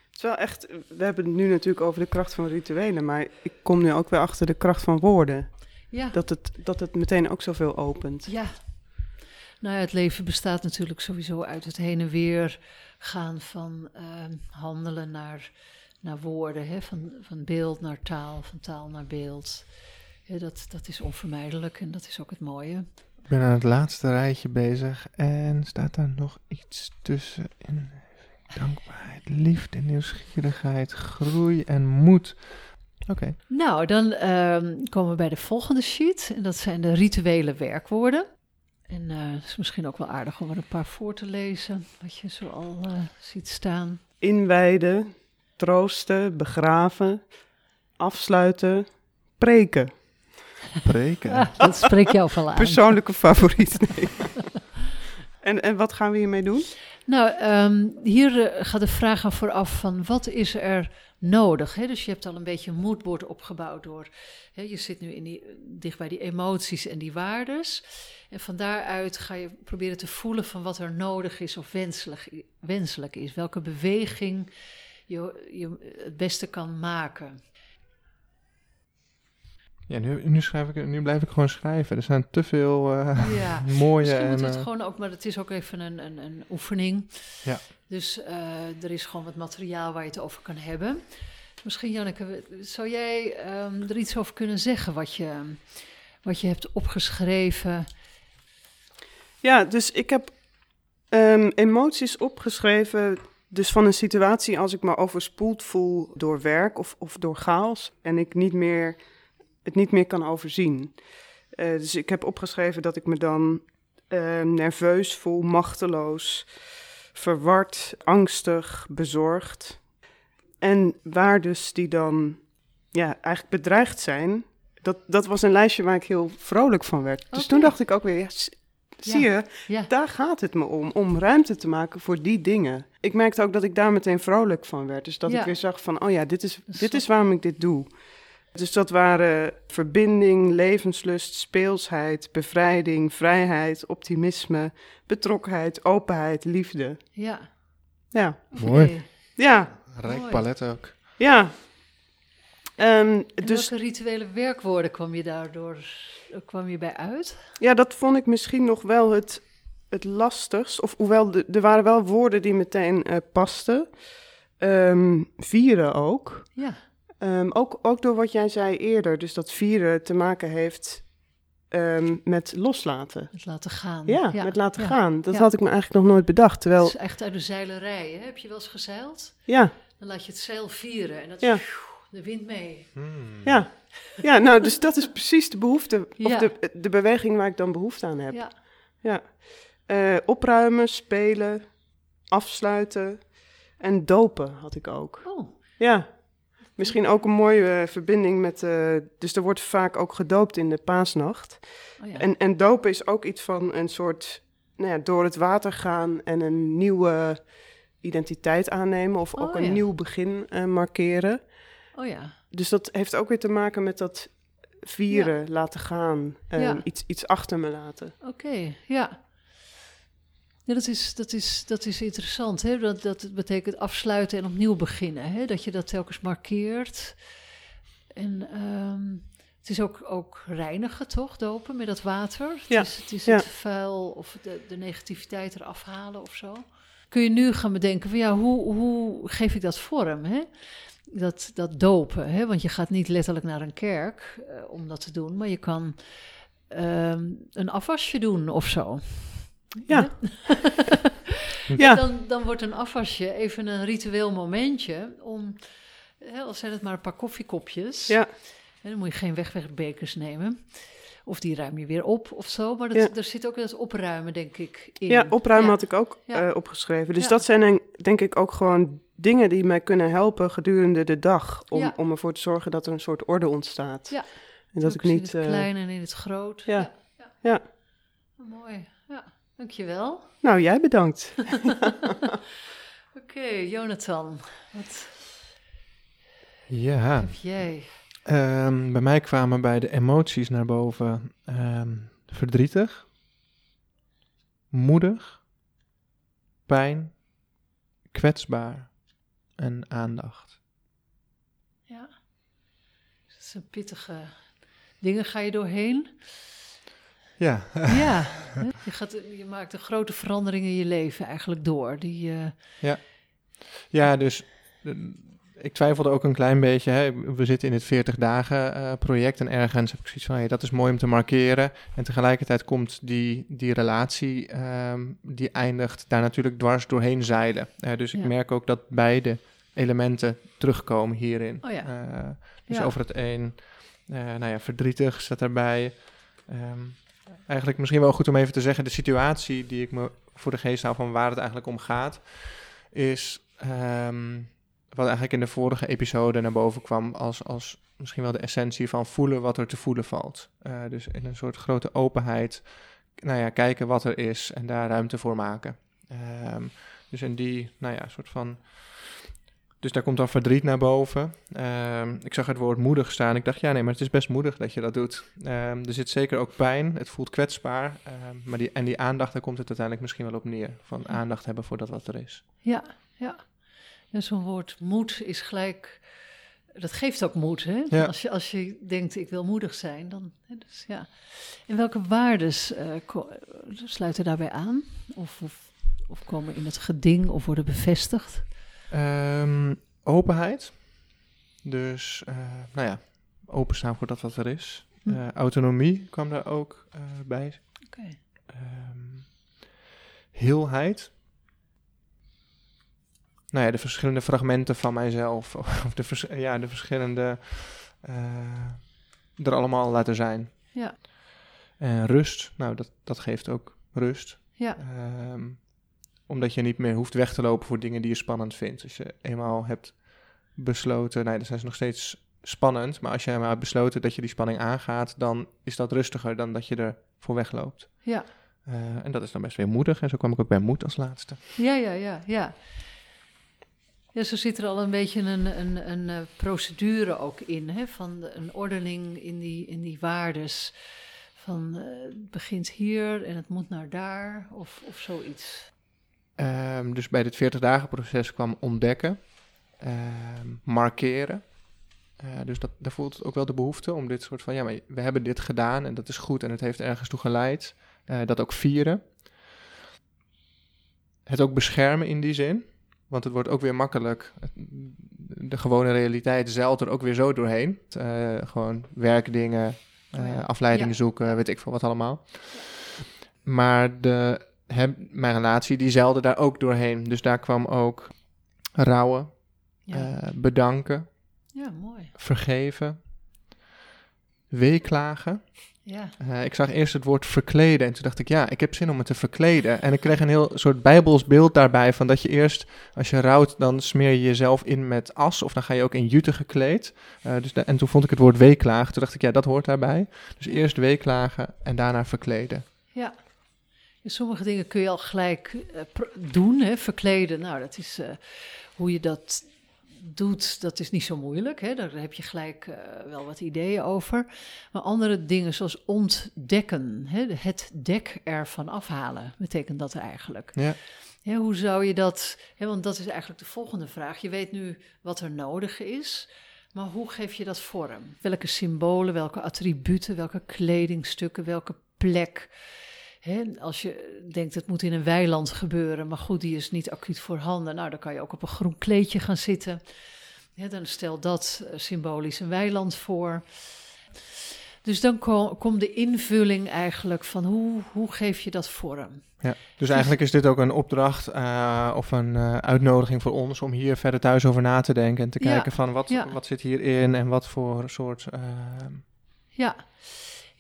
Het is wel echt, we hebben het nu natuurlijk over de kracht van rituelen, maar ik kom nu ook weer achter de kracht van woorden. Ja. Dat het, dat het meteen ook zoveel opent. Ja. Nou ja, het leven bestaat natuurlijk sowieso uit het heen en weer gaan van ehm, handelen naar, naar woorden, hè? Van, van beeld naar taal, van taal naar beeld. Ja, dat, dat is onvermijdelijk en dat is ook het mooie. Ik ben aan het laatste rijtje bezig en staat daar nog iets tussen in dankbaarheid, liefde, nieuwsgierigheid, groei en moed. Oké, Nou, dan ehm, komen we bij de volgende sheet en dat zijn de rituele werkwoorden. En eh, het is misschien ook wel aardig om er een paar voor te lezen, wat je zo al eh, ziet staan. Inwijden, troosten, begraven, afsluiten, preken. preken. Ah, [LAUGHS] dat spreekt jou wel aan. Persoonlijke favoriet. Nee. [LAUGHS] en, en wat gaan we hiermee doen? Nou, ehm, hier eh, gaat de vraag aan vooraf van wat is er nodig? Dus je hebt al een beetje een moodboard opgebouwd door... Je zit nu in die, dicht bij die emoties en die waardes. En van daaruit ga je proberen te voelen van wat er nodig is of wenselijk, wenselijk is. Welke beweging je, je het beste kan maken. Ja, nu, nu, schrijf ik, nu blijf ik gewoon schrijven. Er zijn te veel eh, Ja. [LAUGHS] mooie Misschien en... moeten we het eh, gewoon ook, maar het is ook even een, een, een oefening. Ja. Dus eh, er is gewoon wat materiaal waar je het over kan hebben. Misschien, Janneke, zou jij ehm, er iets over kunnen zeggen wat je, wat je hebt opgeschreven? Ja, dus ik heb ehm, emoties opgeschreven. Dus van een situatie als ik me overspoeld voel door werk of, of door chaos. En ik niet meer, het niet meer kan overzien. Eh, dus ik heb opgeschreven dat ik me dan ehm, nerveus voel, machteloos, verward, angstig, bezorgd. En waar dus die dan ja, eigenlijk bedreigd zijn. Dat, dat was een lijstje waar ik heel vrolijk van werd. Dus toen dacht ik ook weer, ja, zie je, Ja, daar gaat het me om, om ruimte te maken voor die dingen. Ik merkte ook dat ik daar meteen vrolijk van werd. Dus dat ik weer zag van, oh ja, dit is, dit is waarom ik dit doe. Dus dat waren verbinding, levenslust, speelsheid, bevrijding, vrijheid, optimisme, betrokkenheid, openheid, liefde. ja. Ja. Mooi. ja, Rijk Mooi. palet ook. ja. Ehm, En dus welke rituele werkwoorden kwam je daardoor kwam je bij uit? ja, dat vond ik misschien nog wel het, het lastigst. Of hoewel, de- er waren wel woorden die meteen eh, pasten. Ehm, vieren ook. Ja, Ehm, ook. Ook door wat jij zei eerder. Dus dat vieren te maken heeft ehm, met loslaten. het laten gaan. Ja, met laten ja. gaan. Dat Ja. had ik me eigenlijk nog nooit bedacht. Terwijl, Het is echt uit de zeilerij. Hè? Heb je wel eens gezeild? ja, Dan laat je het zeil vieren en dat Ja. de wind mee. ja. Ja, nou, dus dat is precies de behoefte. Of de, de beweging waar ik dan behoefte aan heb. Ja, Ja. Eh, opruimen, spelen, afsluiten en dopen had ik ook. oh, Ja. Misschien ook een mooie eh, verbinding met. eh, dus er wordt vaak ook gedoopt in de paasnacht. oh ja. En, en dopen is ook iets van een soort. Nou ja, door het water gaan en een nieuwe identiteit aannemen. Of Oh, ook een ja. nieuw begin eh, markeren. oh ja, Dus dat heeft ook weer te maken met dat vieren, laten gaan. iets, iets achter me laten. oké, ja. Ja, dat is, dat is, dat is interessant. Hè? Dat, dat betekent afsluiten en opnieuw beginnen. Hè? Dat je dat telkens markeert. En ehm, het is ook, ook reinigen, toch? Dopen met dat water. Het Ja, is, het, is ja. het vuil of de, de negativiteit eraf halen of zo. Kun je nu gaan bedenken van ja, hoe, hoe geef ik dat vorm? Hè? Dat, dat dopen. Hè? Want je gaat niet letterlijk naar een kerk eh, om dat te doen, maar je kan ehm, een afwasje doen of zo. [LAUGHS] Ja. Ja. Dan, dan wordt een afwasje even een ritueel momentje om, hè, al zijn het maar een paar koffiekopjes, Ja, dan moet je geen wegwegbekers nemen, Of die ruim je weer op of zo. Maar dat, Ja. er zit ook wel eens opruimen, denk ik, in. Ja, opruimen Ja. had ik ook Ja. eh, opgeschreven. Dus dat zijn denk- ik ook gewoon dingen die mij kunnen helpen gedurende de dag. Om, om ervoor te zorgen dat er een soort orde ontstaat. Ja. En dat ik Ook in niet... het eh, klein en in het groot. ja. ja. Ja. Mooi. Dankjewel. Nou, jij bedankt. [LAUGHS] Oké, Jonathan, wat Ja, heb jij? ehm, bij mij kwamen bij de emoties naar boven ehm, verdrietig, moedig, pijn, kwetsbaar en aandacht. Ja. Dat zijn pittige dingen ga je doorheen. Ja, Ja, [LAUGHS] je, gaat, je maakt een grote verandering in je leven eigenlijk door. Die, eh, Ja, dus eh, ik twijfelde ook een klein beetje. Hè. We zitten in het 40 dagen eh, project en ergens heb ik zoiets van, hey, dat is mooi om te markeren. En tegelijkertijd komt die, die relatie, ehm, die eindigt daar natuurlijk dwars doorheen zeilen. Dus ik Ja. merk ook dat beide elementen terugkomen hierin. Oh ja. Dus Ja. over het een, nou ja, verdrietig staat daarbij. Ehm, eigenlijk misschien wel goed om even te zeggen, de situatie die ik me voor de geest hou van waar het eigenlijk om gaat, is ehm, wat eigenlijk in de vorige episode naar boven kwam als, als misschien wel de essentie van voelen wat er te voelen valt. Eh, dus in een soort grote openheid, nou ja, kijken wat er is en daar ruimte voor maken. Ehm, dus in die, nou ja, soort van dus daar komt dan verdriet naar boven. Ehm, ik zag het woord moedig staan. Ik dacht, ja, nee, maar het is best moedig dat je dat doet. Ehm, er zit zeker ook pijn. Het voelt kwetsbaar. Ehm, maar die, en die aandacht, daar komt het uiteindelijk misschien wel op neer. Van aandacht hebben voor dat wat er is. ja, ja. En zo'n woord moed is gelijk... Dat geeft ook moed, hè? Ja. Als, je, als je denkt, ik wil moedig zijn, dan... Dus, ja. En welke waardes ko- sluiten daarbij aan? Of, of, of komen in het geding of worden bevestigd? Ehm, openheid. Dus, eh, nou ja, openstaan voor dat wat er is. Hm. Eh, autonomie kwam daar ook eh, bij. Oké. Ehm, heelheid. Nou ja, de verschillende fragmenten van mijzelf. [LAUGHS] Of de, vers- ja, de verschillende... eh, er allemaal laten zijn. Ja. En rust. Nou, dat, dat geeft ook rust. Ja, Ehm, omdat je niet meer hoeft weg te lopen voor dingen die je spannend vindt. Als je eenmaal hebt besloten... Nee, dan zijn ze nog steeds spannend. Maar als je eenmaal hebt besloten dat je die spanning aangaat... dan is dat rustiger dan dat je er voor wegloopt. ja. Eh, en dat is dan best weer moedig. En zo kwam ik ook bij moed als laatste. Ja, ja, ja, ja. Ja, zo zit er al een beetje een, een, een eh, procedure ook in, hè, van een ordening in die, in die waardes. Van eh, het begint hier en het moet naar daar, of, of zoiets. Ehm, dus bij dit 40 dagen proces kwam ontdekken, ehm, markeren. Eh, dus dat, daar voelt het ook wel de behoefte om dit soort van, ja, maar we hebben dit gedaan en dat is goed en het heeft ergens toe geleid. Eh, dat ook vieren. Het ook beschermen in die zin. Want het wordt ook weer makkelijk. De gewone realiteit zeilt er ook weer zo doorheen. Eh, gewoon werkdingen, Oh afleidingen Ja. zoeken, weet ik veel wat allemaal. Maar de, mijn relatie, die zeilde daar ook doorheen. Dus daar kwam ook rouwen, Ja, eh, bedanken, ja mooi. vergeven, weeklagen. Ja, Eh, ik zag eerst het woord verkleden en toen dacht ik, ja, ik heb zin om me te verkleden. En ik kreeg een heel soort bijbels beeld daarbij van dat je eerst, als je rouwt, dan smeer je jezelf in met as of dan ga je ook in jute gekleed. Eh, dus en toen vond ik het woord weeklagen, toen dacht ik, ja, dat hoort daarbij. Dus eerst weeklagen en daarna verkleden. ja. Sommige dingen kun je al gelijk eh, doen, hè, verkleden. Nou, dat is eh, hoe je dat doet, dat is niet zo moeilijk. Hè? Daar heb je gelijk eh, wel wat ideeën over. Maar andere dingen zoals ontdekken, hè? het dek ervan afhalen, betekent dat eigenlijk. Ja. Ja, hoe zou je dat, hè, want dat is eigenlijk de volgende vraag. Je weet nu wat er nodig is, maar hoe geef je dat vorm? Welke symbolen, welke attributen, welke kledingstukken, welke plek? Hè, als je denkt het moet in een weiland gebeuren, maar goed, die is niet acuut voorhanden. Nou, dan kan je ook op een groen kleedje gaan zitten. Ja, dan stel dat eh, symbolisch een weiland voor. Dus dan ko- komt de invulling eigenlijk van hoe, hoe geef je dat vorm? Ja, dus eigenlijk is dit ook een opdracht eh, of een eh, uitnodiging voor ons om hier verder thuis over na te denken en te Ja, kijken van wat, ja. wat zit hierin en wat voor soort... Ja.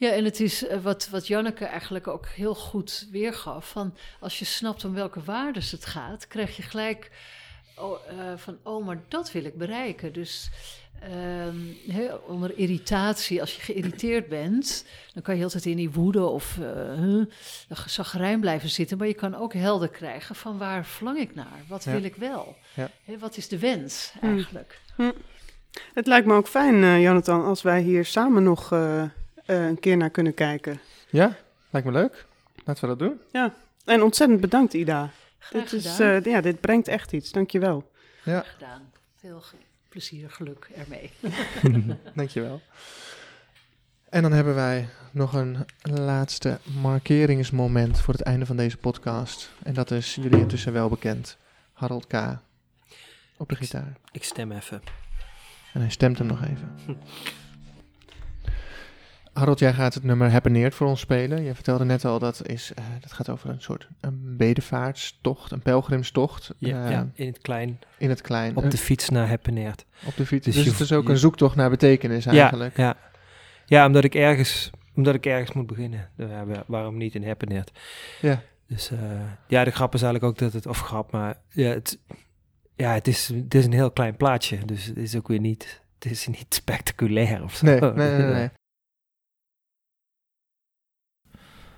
Ja, en het is eh, wat, wat Janneke eigenlijk ook heel goed weergaf. Van als je snapt om welke waarden het gaat, krijg je gelijk oh, eh, van, oh, maar dat wil ik bereiken. Dus ehm, hè, onder irritatie, als je geïrriteerd bent, dan kan je altijd in die woede of uh, zagrijn blijven zitten. Maar je kan ook helder krijgen van waar verlang ik naar? Wat Ja. wil ik wel? Ja. Wat is de wens Hmm. eigenlijk? Het lijkt me ook fijn, eh, Jonathan, als wij hier samen nog eh, een keer naar kunnen kijken. Ja, lijkt me leuk. Laten we dat doen. En ontzettend bedankt, Ida. Graag Dit, is, gedaan. eh, ja, dit brengt echt iets. Dankjewel. Ja, gedaan. Veel plezier, geluk ermee. [LAUGHS] [LAUGHS] dankjewel. En dan hebben wij nog een laatste markeringsmoment voor het einde van deze podcast. En dat is jullie intussen wel bekend. Harold K. op de gitaar. Ik stem even. En hij stemt hem nog even. [LAUGHS] Harold, jij gaat het nummer Happeneerd voor ons spelen. Je vertelde net al, dat, is, eh, dat gaat over een soort een bedevaartstocht, een pelgrimstocht. Ja, eh, ja, in het klein. In het klein. Op de fiets naar Heppeneert. op de fiets. dus Dus, je- het is ook je- een zoektocht naar betekenis eigenlijk. Ja, ja. ja omdat, ik ergens, omdat ik ergens moet beginnen. Ja, wa- waarom niet in Heppeneert? Ja. Dus eh, ja, de grap is eigenlijk ook dat het, of grap, maar ja, het, ja, het, is, het is een heel klein plaatje. Dus het is ook weer niet, het is niet [LAUGHS] spectaculair of zo. Nee, nee, nee, nee, [LAUGHS]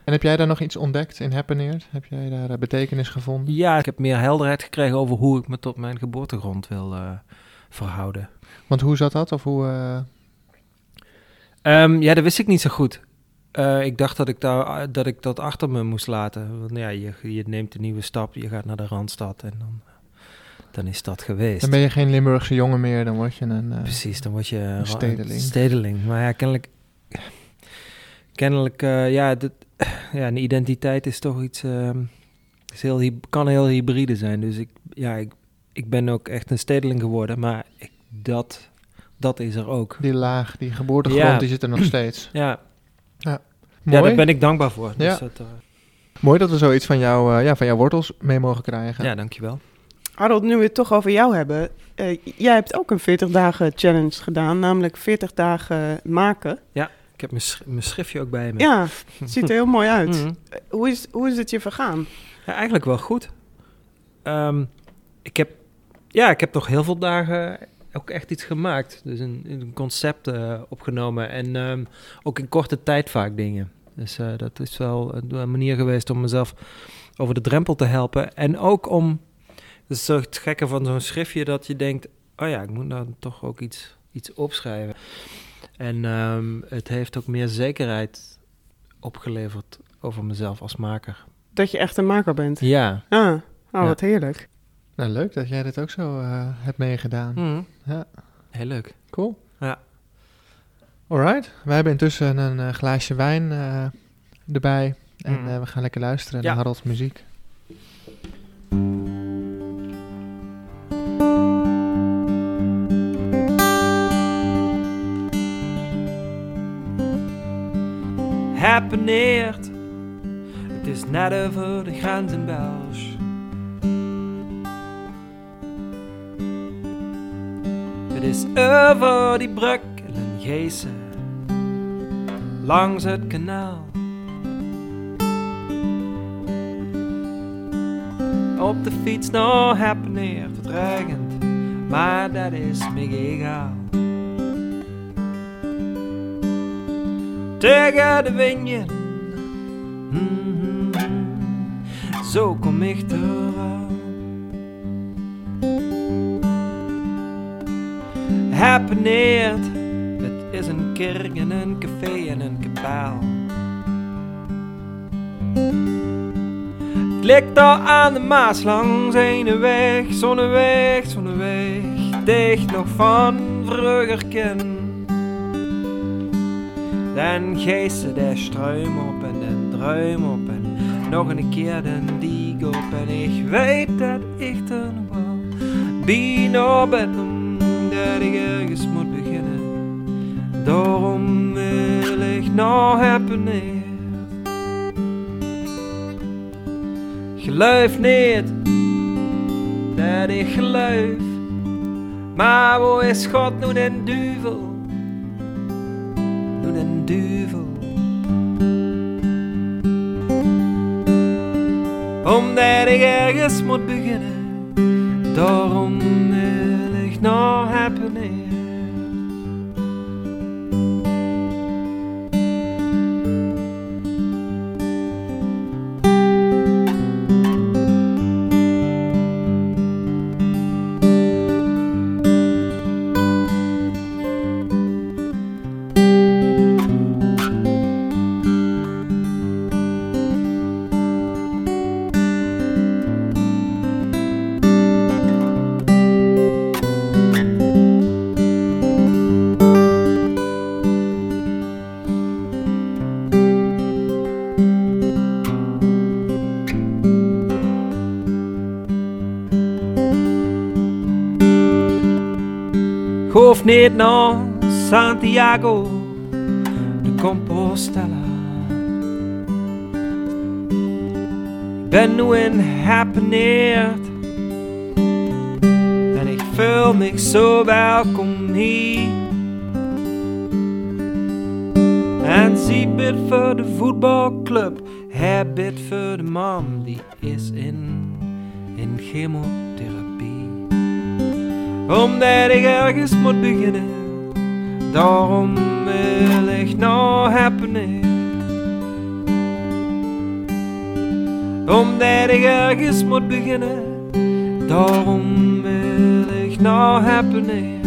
En heb jij daar nog iets ontdekt in Happeneerd? Heb jij daar eh, betekenis gevonden? Ja, ik heb meer helderheid gekregen over hoe ik me tot mijn geboortegrond wil eh, verhouden. Want hoe zat dat? Of hoe... eh, Ehm, ja, dat wist ik niet zo goed. Ik dacht dat ik, daar, dat ik dat achter me moest laten. Want ja, je, je neemt een nieuwe stap, je gaat naar de Randstad en dan, dan is dat geweest. dan ben je geen Limburgse jongen meer, dan word je een... Precies, dan word je een stedeling. stedeling. Maar ja, kennelijk, kennelijk ja, dit, ja, een identiteit is toch iets, ehm, is heel, kan heel hybride zijn. Dus ik, ja, ik, ik ben ook echt een stedeling geworden, maar ik, dat, dat is er ook. Die laag, die geboortegrond, Ja. die zit er nog steeds. [CLEARS THROAT] Ja, Mooi. ja daar ben ik dankbaar voor. Dus Ja. dat, eh, Mooi dat we zoiets van, jou, eh, ja, van jouw wortels mee mogen krijgen. ja, dankjewel. Harold, nu we het toch over jou hebben. eh, jij hebt ook een 40 dagen challenge gedaan, namelijk 40 dagen maken. Ik heb mijn, sch- mijn schriftje ook bij me. Ja, het [LAUGHS] ziet er heel mooi uit. Mhm. Hoe, is, hoe is het je vergaan? Ja, eigenlijk wel goed. Ehm, ik, heb, ja, ik heb toch heel veel dagen ook echt iets gemaakt. Dus een, een concept eh, opgenomen en ehm, ook in korte tijd vaak dingen. Dus eh, dat is wel een, een manier geweest om mezelf over de drempel te helpen. En ook om, dat is zo het gekke van zo'n schriftje, dat je denkt, oh ja, ik moet dan toch ook iets, iets opschrijven. En ehm, het heeft ook meer zekerheid opgeleverd over mezelf als maker. Dat je echt een maker bent. Ja. Ah, oh, Ja. wat heerlijk. Nou, leuk dat jij dit ook zo eh, hebt meegedaan. Mhm. Ja. Heel leuk. Cool. Ja. Alright. Wij hebben intussen een eh, glaasje wijn eh, erbij. En Mm. eh, we gaan lekker luisteren Ja. naar Harold's muziek. Het is net over de grens in. Het is over die brug in Geese. Langs het kanaal. Op de fiets Happeneert. Het regent, maar dat is me. Tegen de wind. Mhm. Zo kom ik eraan. Happeneert, het is een kerk en een café en een kabaal. Het ligt daar aan de Maas langs een weg, zonneweg, zonneweg, dicht nog van vroeger ken. Dan geesten de struim op en den druim op en nog een keer den diek op en ik weet dat ik er nog wel bijna ben omdat ik ergens moet beginnen. Daarom wil ik nog hebben. Geloof niet dat ik geloof, maar wo is God nu den duivel? Duvel duivel. Omdat ik ergens moet beginnen, daarom wil ik nog happening. Niet naar Santiago de Compostela. Ben nu in Happeneerd en ik voel me zo welkom hier. En zie bid voor de voetbalclub, hij bid voor de man die is in, in chemotherapie omdat ik ergens moet beginnen. Daarom wil ik nou happening. Omdat ik ergens moet beginnen. Daarom wil ik nou happening.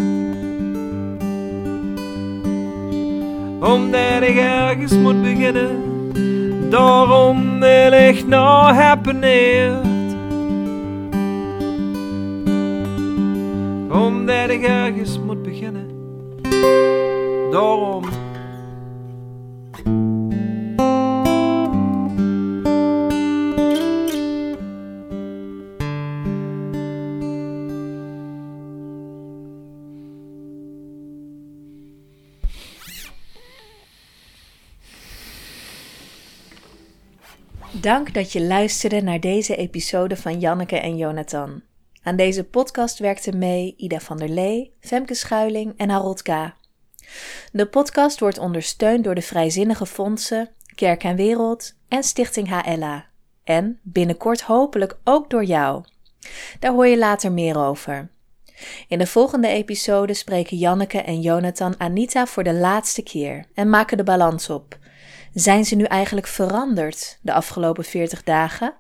Omdat ik ergens moet beginnen. Daarom wil ik nou happening. Omdat ik ergens moet beginnen. Daarom. Dank dat je luisterde naar deze episode van Janneke en Jonathan. Aan deze podcast werkten mee Ida van der Lee, Femke Schuiling en Harold K. De podcast wordt ondersteund door de vrijzinnige fondsen Kerk en Wereld en Stichting HLA. En binnenkort hopelijk ook door jou. Daar hoor je later meer over. In de volgende episode spreken Janneke en Jonathan Anita voor de laatste keer en maken de balans op. Zijn ze nu eigenlijk veranderd de afgelopen 40 dagen?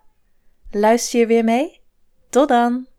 Luister je weer mee? Tot dan!